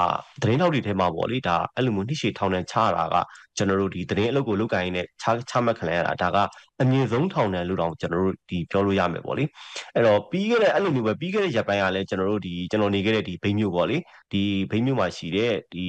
သတင်းထောက်တွေထဲမှာပေါ့လေဒါအဲ့လိုမျိုးနှိရှေထောင်ဒဏ်ချတာက ကျွန်တော်တို့ဒီသတင်းအလုပ်ကိုလုပ်ကိုင်းနေချချမှတ်ခံရတာဒါကအမြင့်ဆုံးထောင်ဒဏ်လို့တောင်ကျွန်တော်တို့ဒီပြောလို့ရမယ်ပေါ့လေအဲ့တော့ပြီးခဲ့တဲ့အဲ့လိုမျိုးပဲပြီးခဲ့တဲ့ရက်ပိုင်းကလည်းကျွန်တော်တို့ဒီကျွန်တော်နေခဲ့တဲ့ဒီဘိန်းမျိုးပေါ့လေဒီဘိန်းမျိုးမှာရှိတဲ့ဒီ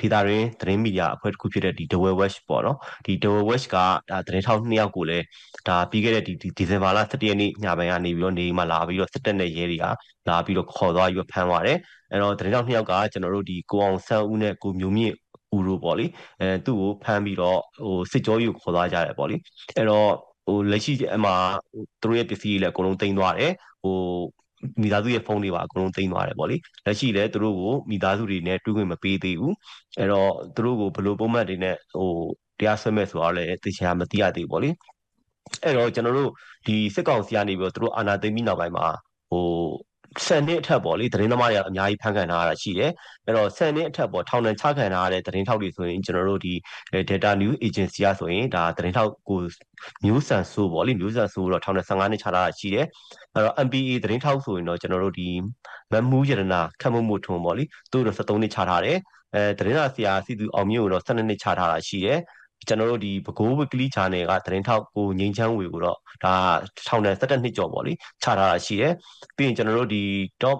ဒေတာရင်းသတင်းမီဒီယာအဖွဲ့တစ်ခုဖြစ်တဲ့ဒီ Dewey West ပေါ့နော်ဒီ Dewey West ကဒါသတင်းထောက်နှစ်ယောက်ကိုလည်းဒါပြီးခဲ့တဲ့ဒီဒီဇင်ဘာလ17ရက်နေ့ညပိုင်းကနေပြီးတော့နေမှာလာပြီးတော့စစ်တပ်နဲ့ရဲတွေကလာပြီးတော့ခေါ်သွားပြီးဖမ်းသွားတယ်အဲ့တော့သတင်းထောက်နှစ်ယောက်ကကျွန်တော်တို့ဒီကိုအောင်ဆန်းဦးနဲ့ကိုမျိုးမြင့် ဦးတို့ပေါ့လေအဲသူ့ကိုဖမ်းပြီးတော့ဟိုစစ်ကြောရေးကိုခေါ်သွားကြတယ်ပေါ့လေအဲ့တော့ဟိုလက်ရှိအမှသူတို့ရဲ့ပစ္စည်းတွေလည်းအကုန်လုံးတင်သွားတယ်ဟိုမိသားစုရဲ့ဖုန်းတွေပါအကုန်လုံးတင်သွားတယ်ပေါ့လေလက်ရှိလည်းသူတို့ကိုမိသားစုတွေနဲ့တွေ့ခွင့်မပေးသေးဘူးအဲ့တော့သူတို့ကိုဘယ်လိုပုံမှန်တွေနဲ့ဟိုတရားစွဲမဲ့ဆိုတော့လည်းသိချင်မသိရသေးဘူးပေါ့လေအဲ့တော့ကျွန်တော်တို့ဒီစစ်ကောင်စီကနေပြီးတော့သူတို့အာဏာသိမ်းပြီးနောက်ပိုင်းမှာဟို ဆန်နှစ်အထက်ပေါ့လေသတင်းသမားတွေအများကြီးဖန်ခံထားရတာရှိတယ်အဲ့တော့ဆန်နှစ်အထက်ပေါ့ထောင်ဒဏ်ချခံထားရတဲ့သတင်းထောက်တွေဆိုရင်ကျွန်တော်တို့ဒီ data news agency ကဆိုရင်ဒါသတင်းထောက်ကိုမျိုးဆန်ဆိုးပေါ့လေမျိုးဆန်ဆိုးတော့ထောင်ဒဏ်15နှစ်ချထားတာရှိတယ်အဲ့တော့ MPA သတင်းထောက်ဆိုရင်တော့ကျွန်တော်တို့ဒီမမူးရတနာခတ်မမှုထုံပေါ့လေသူတို့73နှစ်ချထားတယ်အဲသတင်းစာဆရာစီသူအောင်မျိုးကိုတော့12နှစ်ချထားတာရှိတယ် ကျွန်တော်တို့ဒီဘကိုးဝက်ကလီ channel ကသတင်းထောက်ကိုငိမ့်ချမ်းဝေကိုတော့ဒါထောင်ဒဏ်17နှစ်ကျော်ပေါ့လေချထားတာရှိတယ်ပြီးရင်ကျွန်တော်တို့ဒီ top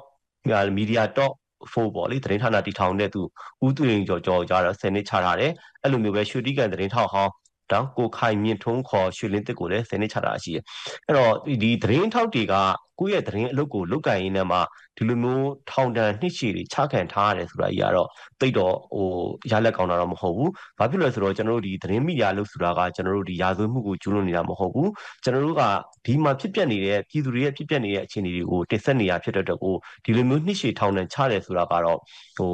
media top 4ပေါ့လေသတင်းဌာနတည်ထောင်တဲ့သူဦးသူရင်ကျော်ကျော်ကြတော့10နှစ်ချထားတယ်အဲ့လိုမျိုးပဲရွှေတိကန်သတင်းထောက်ဟောင်းတော့ကိုခိုင်မြင့်ထုံးခေါ်ရွှေလင်းတစ်ကိုလည်း10နှစ်ချတာရှိတယ်အဲ့တော့ဒီသတင်းထောက်တွေက ကိုယ့်ရဲ့သတင်းအလုပ်ကိုလုပ်ကင်ရင်းနဲ့မှဒီလိုမျိုးထောင်ဒဏ်နှစ်ရှည်တွေချခံထားရတယ်ဆိုတာကြီးကတော့တိတ်တော့ဟိုရလက်ကောင်းတာတော့မဟုတ်ဘူး။ဘာဖြစ်လဲဆိုတော့ကျွန်တော်တို့ဒီသတင်းမီဒီယာလို့ဆိုတာကကျွန်တော်တို့ဒီရာဇဝတ်မှုကိုကျူးလွန်နေတာမဟုတ်ဘူး။ကျွန်တော်တို့ကဒီမှာဖြစ်ပျက်နေတဲ့ပြည်သူတွေရဲ့ဖြစ်ပျက်နေတဲ့အခြေအနေတွေကိုတင်ဆက်နေရဖြစ်တဲ့အတွက်ကိုဒီလိုမျိုးနှစ်ရှည်ထောင်ဒဏ်ချတယ်ဆိုတာကတော့ဟို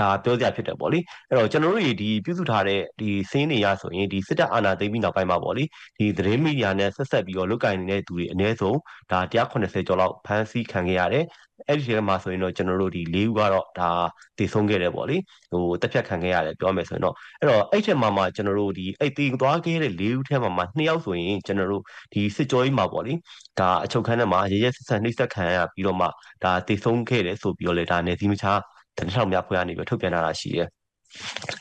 ဒါပြောကြဖြစ်တယ်ပေါ့လေအဲ့တော့ကျွန်တော်တို့ဒီပြုစုထားတဲ့ဒီစင်းနေရဆိုရင်ဒီစစ်တပ်အာဏာသိမ်းပြီးနောက်ပိုင်းမှာပေါ့လေဒီသတင်းမီဒီယာနဲ့ဆက်ဆက်ပြီးတော့လုတ်ကင်နေတဲ့သူတွေအ ਨੇ ဆုံးဒါ180ကျော်လောက်ဖမ်းဆီးခံခဲ့ရတယ်အဲ့ဒီထဲမှာဆိုရင်တော့ကျွန်တော်တို့ဒီ၄ဦးကတော့ဒါတည်ဆုံးခဲ့တယ်ပေါ့လေဟိုတက်ဖြတ်ခံခဲ့ရတယ်ပြောမယ်ဆိုရင်တော့အဲ့တော့အဲ့ထက်မှာမှကျွန်တော်တို့ဒီအဲ့တည်သွားခဲ့တဲ့၄ဦးထဲမှာမှ2ယောက်ဆိုရင်ကျွန်တော်တို့ဒီစစ်ကြောရေးမှာပေါ့လေဒါအချုပ်ခန်းထဲမှာရရဆက်ဆက်နှိမ့်ဆက်ခံရပြီးတော့မှဒါတည်ဆုံးခဲ့တယ်ဆိုပြီးတော့လေဒါနေစီမချာ တနထောင်များဖွဲ့ရနေပြီးထုတ်ပြန်လာတာရှိတယ်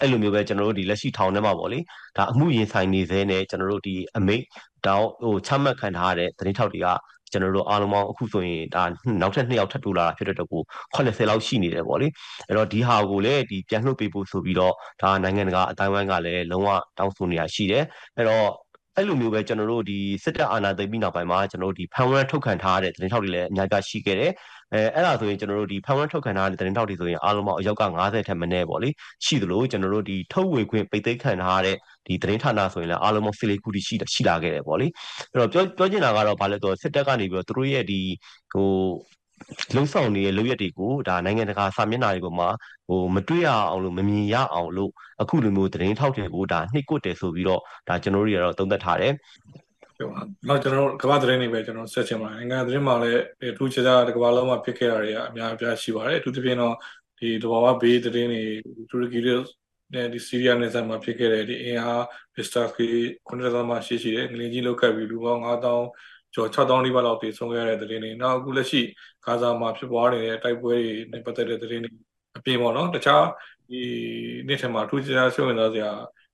အဲ့လိုမျိုးပဲကျွန်တော်တို့ဒီလက်ရှိထောင်ထဲမှာပေါ့လေဒါအမှုရင်ဆိုင်နေသေးနဲ့ကျွန်တော်တို့ဒီအမိတ်တောင်းဟိုချမှတ်ခံထားရတဲ့သတင်းထောက်တွေကကျွန်တော်တို့အားလုံးပေါင်းအခုဆိုရင်ဒါနောက်ထပ်2ယောက်ထပ်တူလာတာဖြစ်တဲ့တော့ကို80လောက်ရှိနေတယ်ပေါ့လေအဲ့တော့ဒီဟာကိုလည်းဒီပြန်လှုပ်ပေးဖို့ဆိုပြီးတော့ဒါနိုင်ငံတကာအတိုင်းဝိုင်းကလည်းလုံးဝတောင်းဆိုနေတာရှိတယ်အဲ့တော့ အဲ့လိုမျိုးပဲကျွန်တော်တို့ဒီစစ်တပ်အာဏာသိမ်းပြီးနောက်ပိုင်းမှာကျွန်တော်တို့ဒီဖန်ဝရန်ထုတ်ခံထားရတဲ့သတင်းထောက်တွေလည်းအများကြီးရှိခဲ့တယ်အဲအဲ့ဒါဆိုရင်ကျွန်တော်တို့ဒီဖန်ဝရန်ထုတ်ခံထားတဲ့သတင်းထောက်တွေဆိုရင်အားလုံးပေါင်းအယောက်က90ထက်မနည်းပေါ့လေရှိသလိုကျွန်တော်တို့ဒီထုတ်ဝေခွင့်ပိတ်သိမ်းခံထားရတဲ့ဒီသတင်းဌာနဆိုရင်လည်းအားလုံးပေါင်း14ခုတိရှိရှိလာခဲ့တယ်ပေါ့လေအဲ့တော့ပြောပြောချင်တာကတော့ဘာလဲဆိုတော့စစ်တပ်ကနေပြီးတော့သူတို့ရဲ့ဒီဟို လုံဆောင်နေတဲ့လုပ်ရက်တွေကိုဒါနိုင်ငံတကာစာမျက်နှာတွေပေါ်မှာဟိုမတွေ့ရအောင်လို့မမြင်ရအောင်လို့အခုလိုမျိုးသတင်းထောက်တွေကိုဒါနှိပ်ကွတ်တယ်ဆိုပြီးတော့ဒါကျွန်တော်တို့တွေကတော့သုံးသပ်ထားတယ်ပြောပါတော့ကျွန်တော်တို့ကမ္ဘာသတင်းတွေပဲကျွန်တော်ဆက်ချင်ပါတယ်နိုင်ငံသတင်းမှာလည်းအထူးခြားခြားကမ္ဘာလုံးမှာဖြစ်ခဲ့တာတွေကအများအပြားရှိပါတယ်အထူးသဖြင့်တော့ဒီတဘာဝဘေးသတင်းတွေတူရကီတွေနဲ့ဒီဆီးရီးယားနယ်စပ်မှာဖြစ်ခဲ့တဲ့ဒီအင်အားဗစ်စတာကီ9000မှာရှိရှိတယ်ငလင်ကြီးလောက်ကပ်ပြီးလူပေါင်း9000 ကျော်6000နီးပါးလောက်တည်ဆုံးခဲ့တဲ့သတင်းတွေနောက်အခုလက်ရှိဂါဇာမှာဖြစ်ပွားနေတဲ့တိုက်ပွဲတွေနဲ့ပတ်သက်တဲ့သတင်းတွေအပြင်ပေါ့နော်တခြားဒီနေ့ထက်မှာထူးခြားစိတ်ဝင်စားစရာ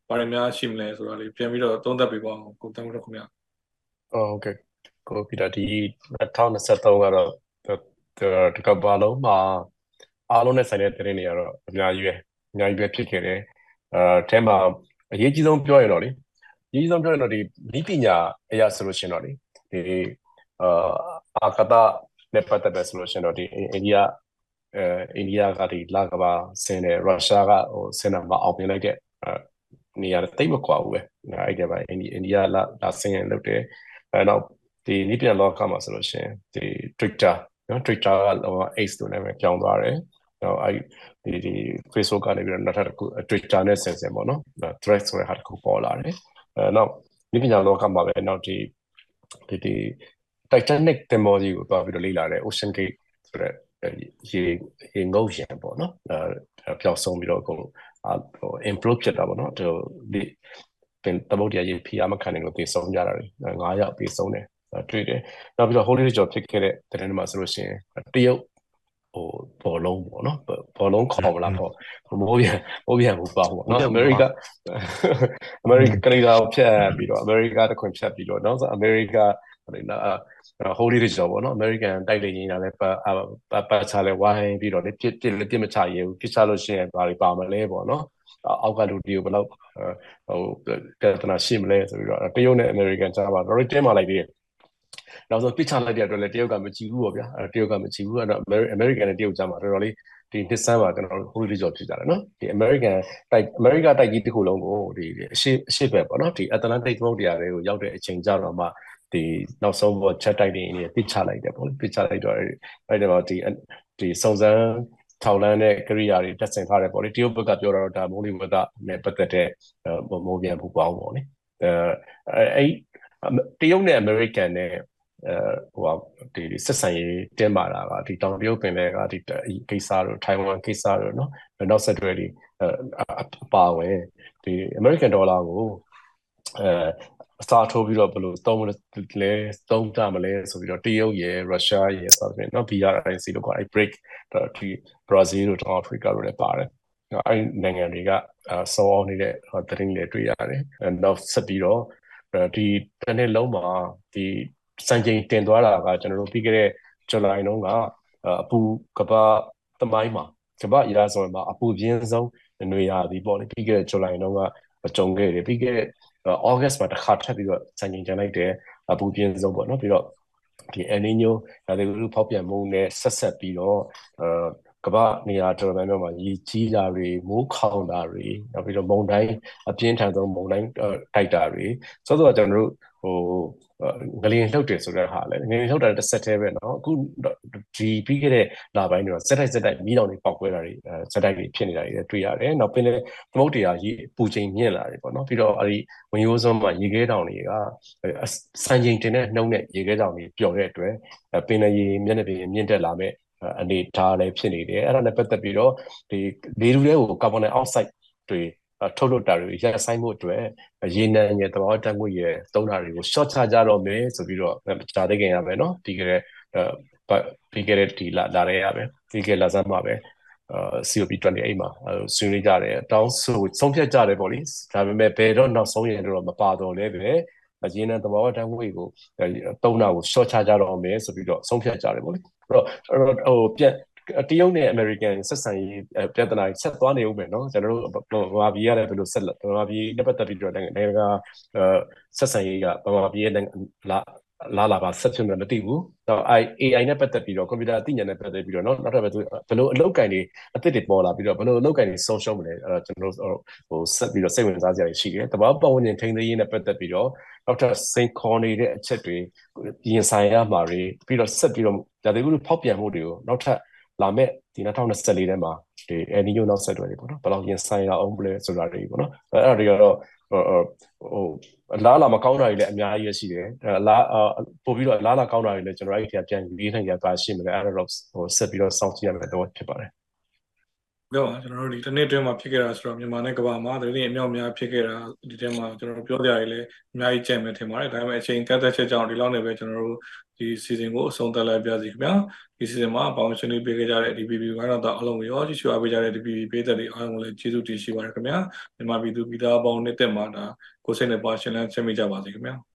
ဘာတွေများရှိမလဲဆိုတာလေးပြန်ပြီးတော့သုံးသပ်ပေးပါအောင်ကိုတမ်းလို့ခင်ဗျာဟုတ်ကဲ့ကိုပြီးတော့ဒီ2023ကတော့ဒီကဘာလုံးမှာအားလုံးနဲ့ဆိုင်တဲ့သတင်းတွေကတော့အများကြီးပဲအများကြီးပဲဖြစ်ခဲ့တယ်အဲအဲမှာအရေးကြီးဆုံးပြောရင်တော့လေအရေးကြီးဆုံးပြောရင်တော့ဒီဤပညာအရာဆိုလို့ရှိရင်တော့လေ ဒီအာအာကတာနဲ့ပတ်သက်တယ်ဆိုလို့ရှိရင်တော့ဒီအိန္ဒိယအဲအိန္ဒိယကဒီလာကဘာဆင်းတယ်ရုရှားကဟိုဆင်းတာမအောင်မြင်လိုက်တဲ့နေရာတိတ်မကွာဘူးပဲအဲ့ဒီပါအိန္ဒိအိန္ဒိယလာလာဆင်းရလုပ်တယ်အဲတော့ဒီနိပြန်လောကမှာဆိုလို့ရှိရင်ဒီ Twitter နော် Twitter က Ace လို့နာမည်ပြောင်းသွားတယ်တော့အဲ့ဒီဒီ Facebook ကနေပြီးတော့နောက်ထပ်တစ်ခု Twitter နဲ့ဆင်ဆင်ပေါ့နော် thread ဆိုတဲ့ဟာတစ်ခုပေါ်လာတယ်အဲနောက်နိပညာလောကမှာပဲနောက်ဒီ ဒီဒီ Titanic တင်မောကြီးကိုတွားပြီးတော့လေ့လာတယ် Ocean Gate ဆိုတဲ့ရေရေငုတ်ရင်ပေါ့နော်အဲပျောက်ဆုံးပြီးတော့အကုန်ဟို improve ဖြစ်တာပေါ့နော်ဒီပင်သမုတ်တရားရေဖီအားမခံနိုင်လို့ပြေဆုံးကြတာတွေ9ယောက်ပြေဆုံးတယ်တွေ့တယ်နောက်ပြီးတော့ Holy Job ဖြစ်ခဲ့တဲ့တဲ့နေ့မှာဆိုလို့ရှိရင်တရုတ် ဟိုဘောလုံးပေါ့နော်ဘောလုံးခေါ်မလားပေါ့မိုးပြန်မိုးပြန်ဘူးပေါ့ပေါ့နော်အမေရိကအမေရိကကနေဒါကိုဖြတ်ပြီးတော့အမေရိကတခွင်ဖြတ်ပြီးတော့နော်ဆိုအမေရိကဟိုနာ holy region ပေါ့နော် American တိုက်လေရင်လည်းပတ်ပတ်ချလဲဝိုင်းပြီးတော့လေပြစ်ပြစ်လည်းပြစ်မချရဘူးပြစ်ချလို့ရှိရင်ဘာတွေပါမလဲပေါ့နော်အောက်ကလူတွေကိုဘယ်လောက်ဟိုပြဿနာရှိမလဲဆိုပြီးတော့တရုတ်နဲ့ American ကြားပါတော့တင်းမာလိုက်သေးတယ် နောက်ဆုံးပြစ်ချလိုက်တဲ့အတွက်လည်းတရုတ်ကမကြည့်ဘူးပေါ့ဗျာအဲတရုတ်ကမကြည့်ဘူးအဲ့တော့ American နဲ့တရုတ်ကြားမှာတော်တော်လေးဒီနှစ်ဆန်းမှာကျွန်တော်တို့ holy region ဖြစ်ကြတယ်နော်ဒီ American တိုက် America တိုက်ကြီးတစ်ခုလုံးကိုဒီအရှိအရှိပဲပေါ့နော်ဒီ Atlantic သမုဒ္ဒရာတွေကိုရောက်တဲ့အချိန်ကြတော့မှဒီနောက်ဆုံးပေါ်ချက်တိုက်နေနေပြစ်ချလိုက်တယ်ပေါ့လေပြစ်ချလိုက်တော့အဲ့တော့ဒီဒီစုံစမ်းထောက်လန်းတဲ့ကရိယာတွေတက်ဆင်ထားတယ်ပေါ့လေတရုတ်ဘက်ကပြောတော့ဒါမိုးလီဝသနဲ့ပတ်သက်တဲ့မိုးပြန်ပူပေါင်းပေါ့လေအဲအဲ့ တရုတ်နဲ့အမေရိကန်နဲ့အဲဟိုဟာဒီဆက်ဆံရေးတင်းမာတာကဒီတောင်တရုတ်ပင်လယ်ကဒီကိစ္စတို့ထိုင်ဝမ်ကိစ္စတို့နော်နောက်ဆက်တွဲဒီအပါဝင်ဒီအမေရိကန်ဒေါ်လာကိုအဲအစားထိုးပြီးတော့ဘယ်လိုသုံးလဲသုံးကြမလဲဆိုပြီးတော့တရုတ်ရယ်ရုရှားရယ်ဆိုပြီးတော့ BRIC လို့ခေါ်အဲ break ဒီ Brazil တို့တောင်အာဖရိကတို့လည်းပါတယ်အဲ့နိုင်ငံတွေကစောအောင်နေတဲ့သတင်းတွေတွေ့ရတယ်နောက်ဆက်ပြီးတော့ ဒီတစ်နှစ်လုံးမှာဒီစံချိန်တင်သွားတာကကျွန်တော်တို့ပြီးခဲ့တဲ့ဇူလိုင်တုန်းကအပူကဘာသမိုင်းမှာကဘာရာဇဝင်မှာအပူပြင်းဆုံးຫນွေရာသီပေါ့လေပြီးခဲ့တဲ့ဇူလိုင်တုန်းကကြုံခဲ့တယ်ပြီးခဲ့တဲ့ August မှာတစ်ခါထပ်ပြီးတော့စံချိန်တင်လိုက်တယ်အပူပြင်းဆုံးပေါ့နော်ပြီးတော့ဒီ El Niño ဒါတွေကိုဖောက်ပြန်မှုနဲ့ဆက်ဆက်ပြီးတော့အဲ ကမ္ဘာနေရာတော်တော်များများမှာရေကြီးတာတွေမိုးခေါင်တာတွေနောက်ပြီးတော့မုန်တိုင်းအပြင်းထန်ဆုံးမုန်တိုင်းတိုက်တာတွေဆိုတော့ကျွန်တော်တို့ဟိုငလျင်လှုပ်တယ်ဆိုတဲ့ဟာလဲငလျင်လှုပ်တာတစ်ဆက်တည်းပဲเนาะအခုဒီပြီးခဲ့တဲ့လပိုင်းတွေတော့စက်တိုက်စက်တိုက်မီးလောင်တွေပေါက်ကွဲတာတွေစက်တိုက်တွေဖြစ်နေတာတွေတွေ့ရတယ်နောက်ပင်လည်းသမုတ်တရားရေပူချိန်မြင့်လာတယ်ပေါ့เนาะပြီးတော့အဲဒီဝင်ရိုးစွန်းမှာရေခဲတောင်တွေကစံချိန်တင်တဲ့နှုံးနဲ့ရေခဲတောင်တွေပျော်တဲ့အတွက်ပင်လည်းရေမျက်နှာပြင်မြင့်တက်လာမဲ့ အနေထားလည်းဖြစ်နေတယ်အဲ့ဒါနဲ့ပတ်သက်ပြီးတော့ဒီလေတူတွေကိုကာဗွန်ဒိုင်အောက်ဆိုက်တွေထုတ်လွှတ်တာတွေရပ်ဆိုင်းမှုအတွက်ရေနံရဲ့သဘာဝဓာတ်ငွေ့ရဲ့သုံးတာတွေကို short ချကြတော့မယ်ဆိုပြီးတော့ကြာသိခင်ရပဲเนาะဒီကလေးပြီးခဲ့တဲ့ဒီလာလာရဲရပဲပြီးခဲ့လာစမ်းမှာပဲအာ COP28 မှာဆွေးနွေးကြတယ်တောင်းဆိုဆုံးဖြတ်ကြတယ်ပေါ့လေဒါပေမဲ့ဘယ်တော့နောက်ဆုံးရင်တော့မပါတော့လဲပဲအ ရင်ကသဘာဝဓာတ်ငွေ့ကိုတုံးတာကို short ချကြတော့မယ်ဆိုပြီးတော့ဆုံးဖြတ်ကြတယ်ပေါ့လေအဲ့တော့ဟိုပြက်တရုတ်နဲ့အမေရိကန်ဆက်ဆံရေးပြဿနာဆက်သွားနေဦးမယ်နော်ကျွန်တော်တို့ဗမာပြည်ရတယ်ဘယ်လိုဆက်လက်ဗမာပြည်နဲ့ပတ်သက်ပြီးတော့နိုင်ငံတကာဆက်ဆံရေးကဗမာပြည်ရဲ့လာ လာလာပါဆက်ဖြစ်မှမသိဘူး။တော့ AI နဲ့ပတ်သက်ပြီးတော့ကွန်ပျူတာအသိဉာဏ်နဲ့ပတ်သက်ပြီးတော့เนาะနောက်ထပ်ဘယ်လိုအလုပ်ကင်တွေအသစ်တွေပေါ်လာပြီးတော့ဘယ်လိုအလုပ်ကင်တွေဆုံးရှုံးမလဲအဲကျွန်တော်တို့ဟိုဆက်ပြီးတော့စိတ်ဝင်စားစရာရှိတယ်။တဘာပတ်ဝန်းကျင်ထိန်းသိမ်းရေးနဲ့ပတ်သက်ပြီးတော့နောက်ထပ်စိန်ခေါ်နေတဲ့အချက်တွေရင်ဆိုင်ရမှာတွေပြီးတော့ဆက်ပြီးတော့ဒါတွေကိုဖောက်ပြန်မှုတွေကိုနောက်ထပ်လာမဲ့ဒီ2024ထဲမှာဒီအနီယိုနောက်ဆက်တွဲတွေပေါ့နော်ဘယ်လောက်ရင်ဆိုင်ရအောင်ဘလဲဆိုတာတွေပေါ့နော်အဲ့ဒါတွေကတော့ ဟိုအလားလာမကောင်းတာတွေလည်းအများကြီးရှိတယ်အလားပို့ပြီးတော့အလားလာကောင်းတာတွေလည်းကျွန်တော်အဲ့ဒီကပြန်ရေးနိုင်ကြပါရှိမလဲအဲ့ဒါတော့ဟိုဆက်ပြီးတော့စောင့်ကြည့်ရမယ်တော့ဖြစ်ပါတယ် ပြောပါကျွန်တော်တို့ဒီတစ်နေ့အတွင်းမှာဖြစ်ခဲ့တာဆိုတော့မြန်မာနဲ့ကမ္ဘာမှာဒီနေ့အမြောက်များဖြစ်ခဲ့တာဒီထဲမှာကျွန်တော်တို့ပြောကြရည်လည်းအများကြီးကြံ့မယ်ထင်ပါတယ်ဒါပေမဲ့အချိန်ကန့်သက်ချက်ကြောင့်ဒီလောက်နေပဲကျွန်တော်တို့ဒီ season ကိုအဆုံးသတ်လိုက်ပြစီခင်ဗျာဒီ season မှာပေါင်းရှင်လေးပေးခဲ့ကြတဲ့ DPP ကတော့တော့အလုံးရောကြည့်ရှုအားပေးကြတဲ့ DPP ပေးသက်တွေအားလုံးလည်းကျေးဇူးတင်ရှိပါတယ်ခင်ဗျာမြန်မာပြည်သူပြည်သားပေါင်းနှစ်သက်မှာဒါကိုစိတ်နဲ့ပါရှင်လန်းချမ်းမြေ့ကြပါစေခင်ဗျာ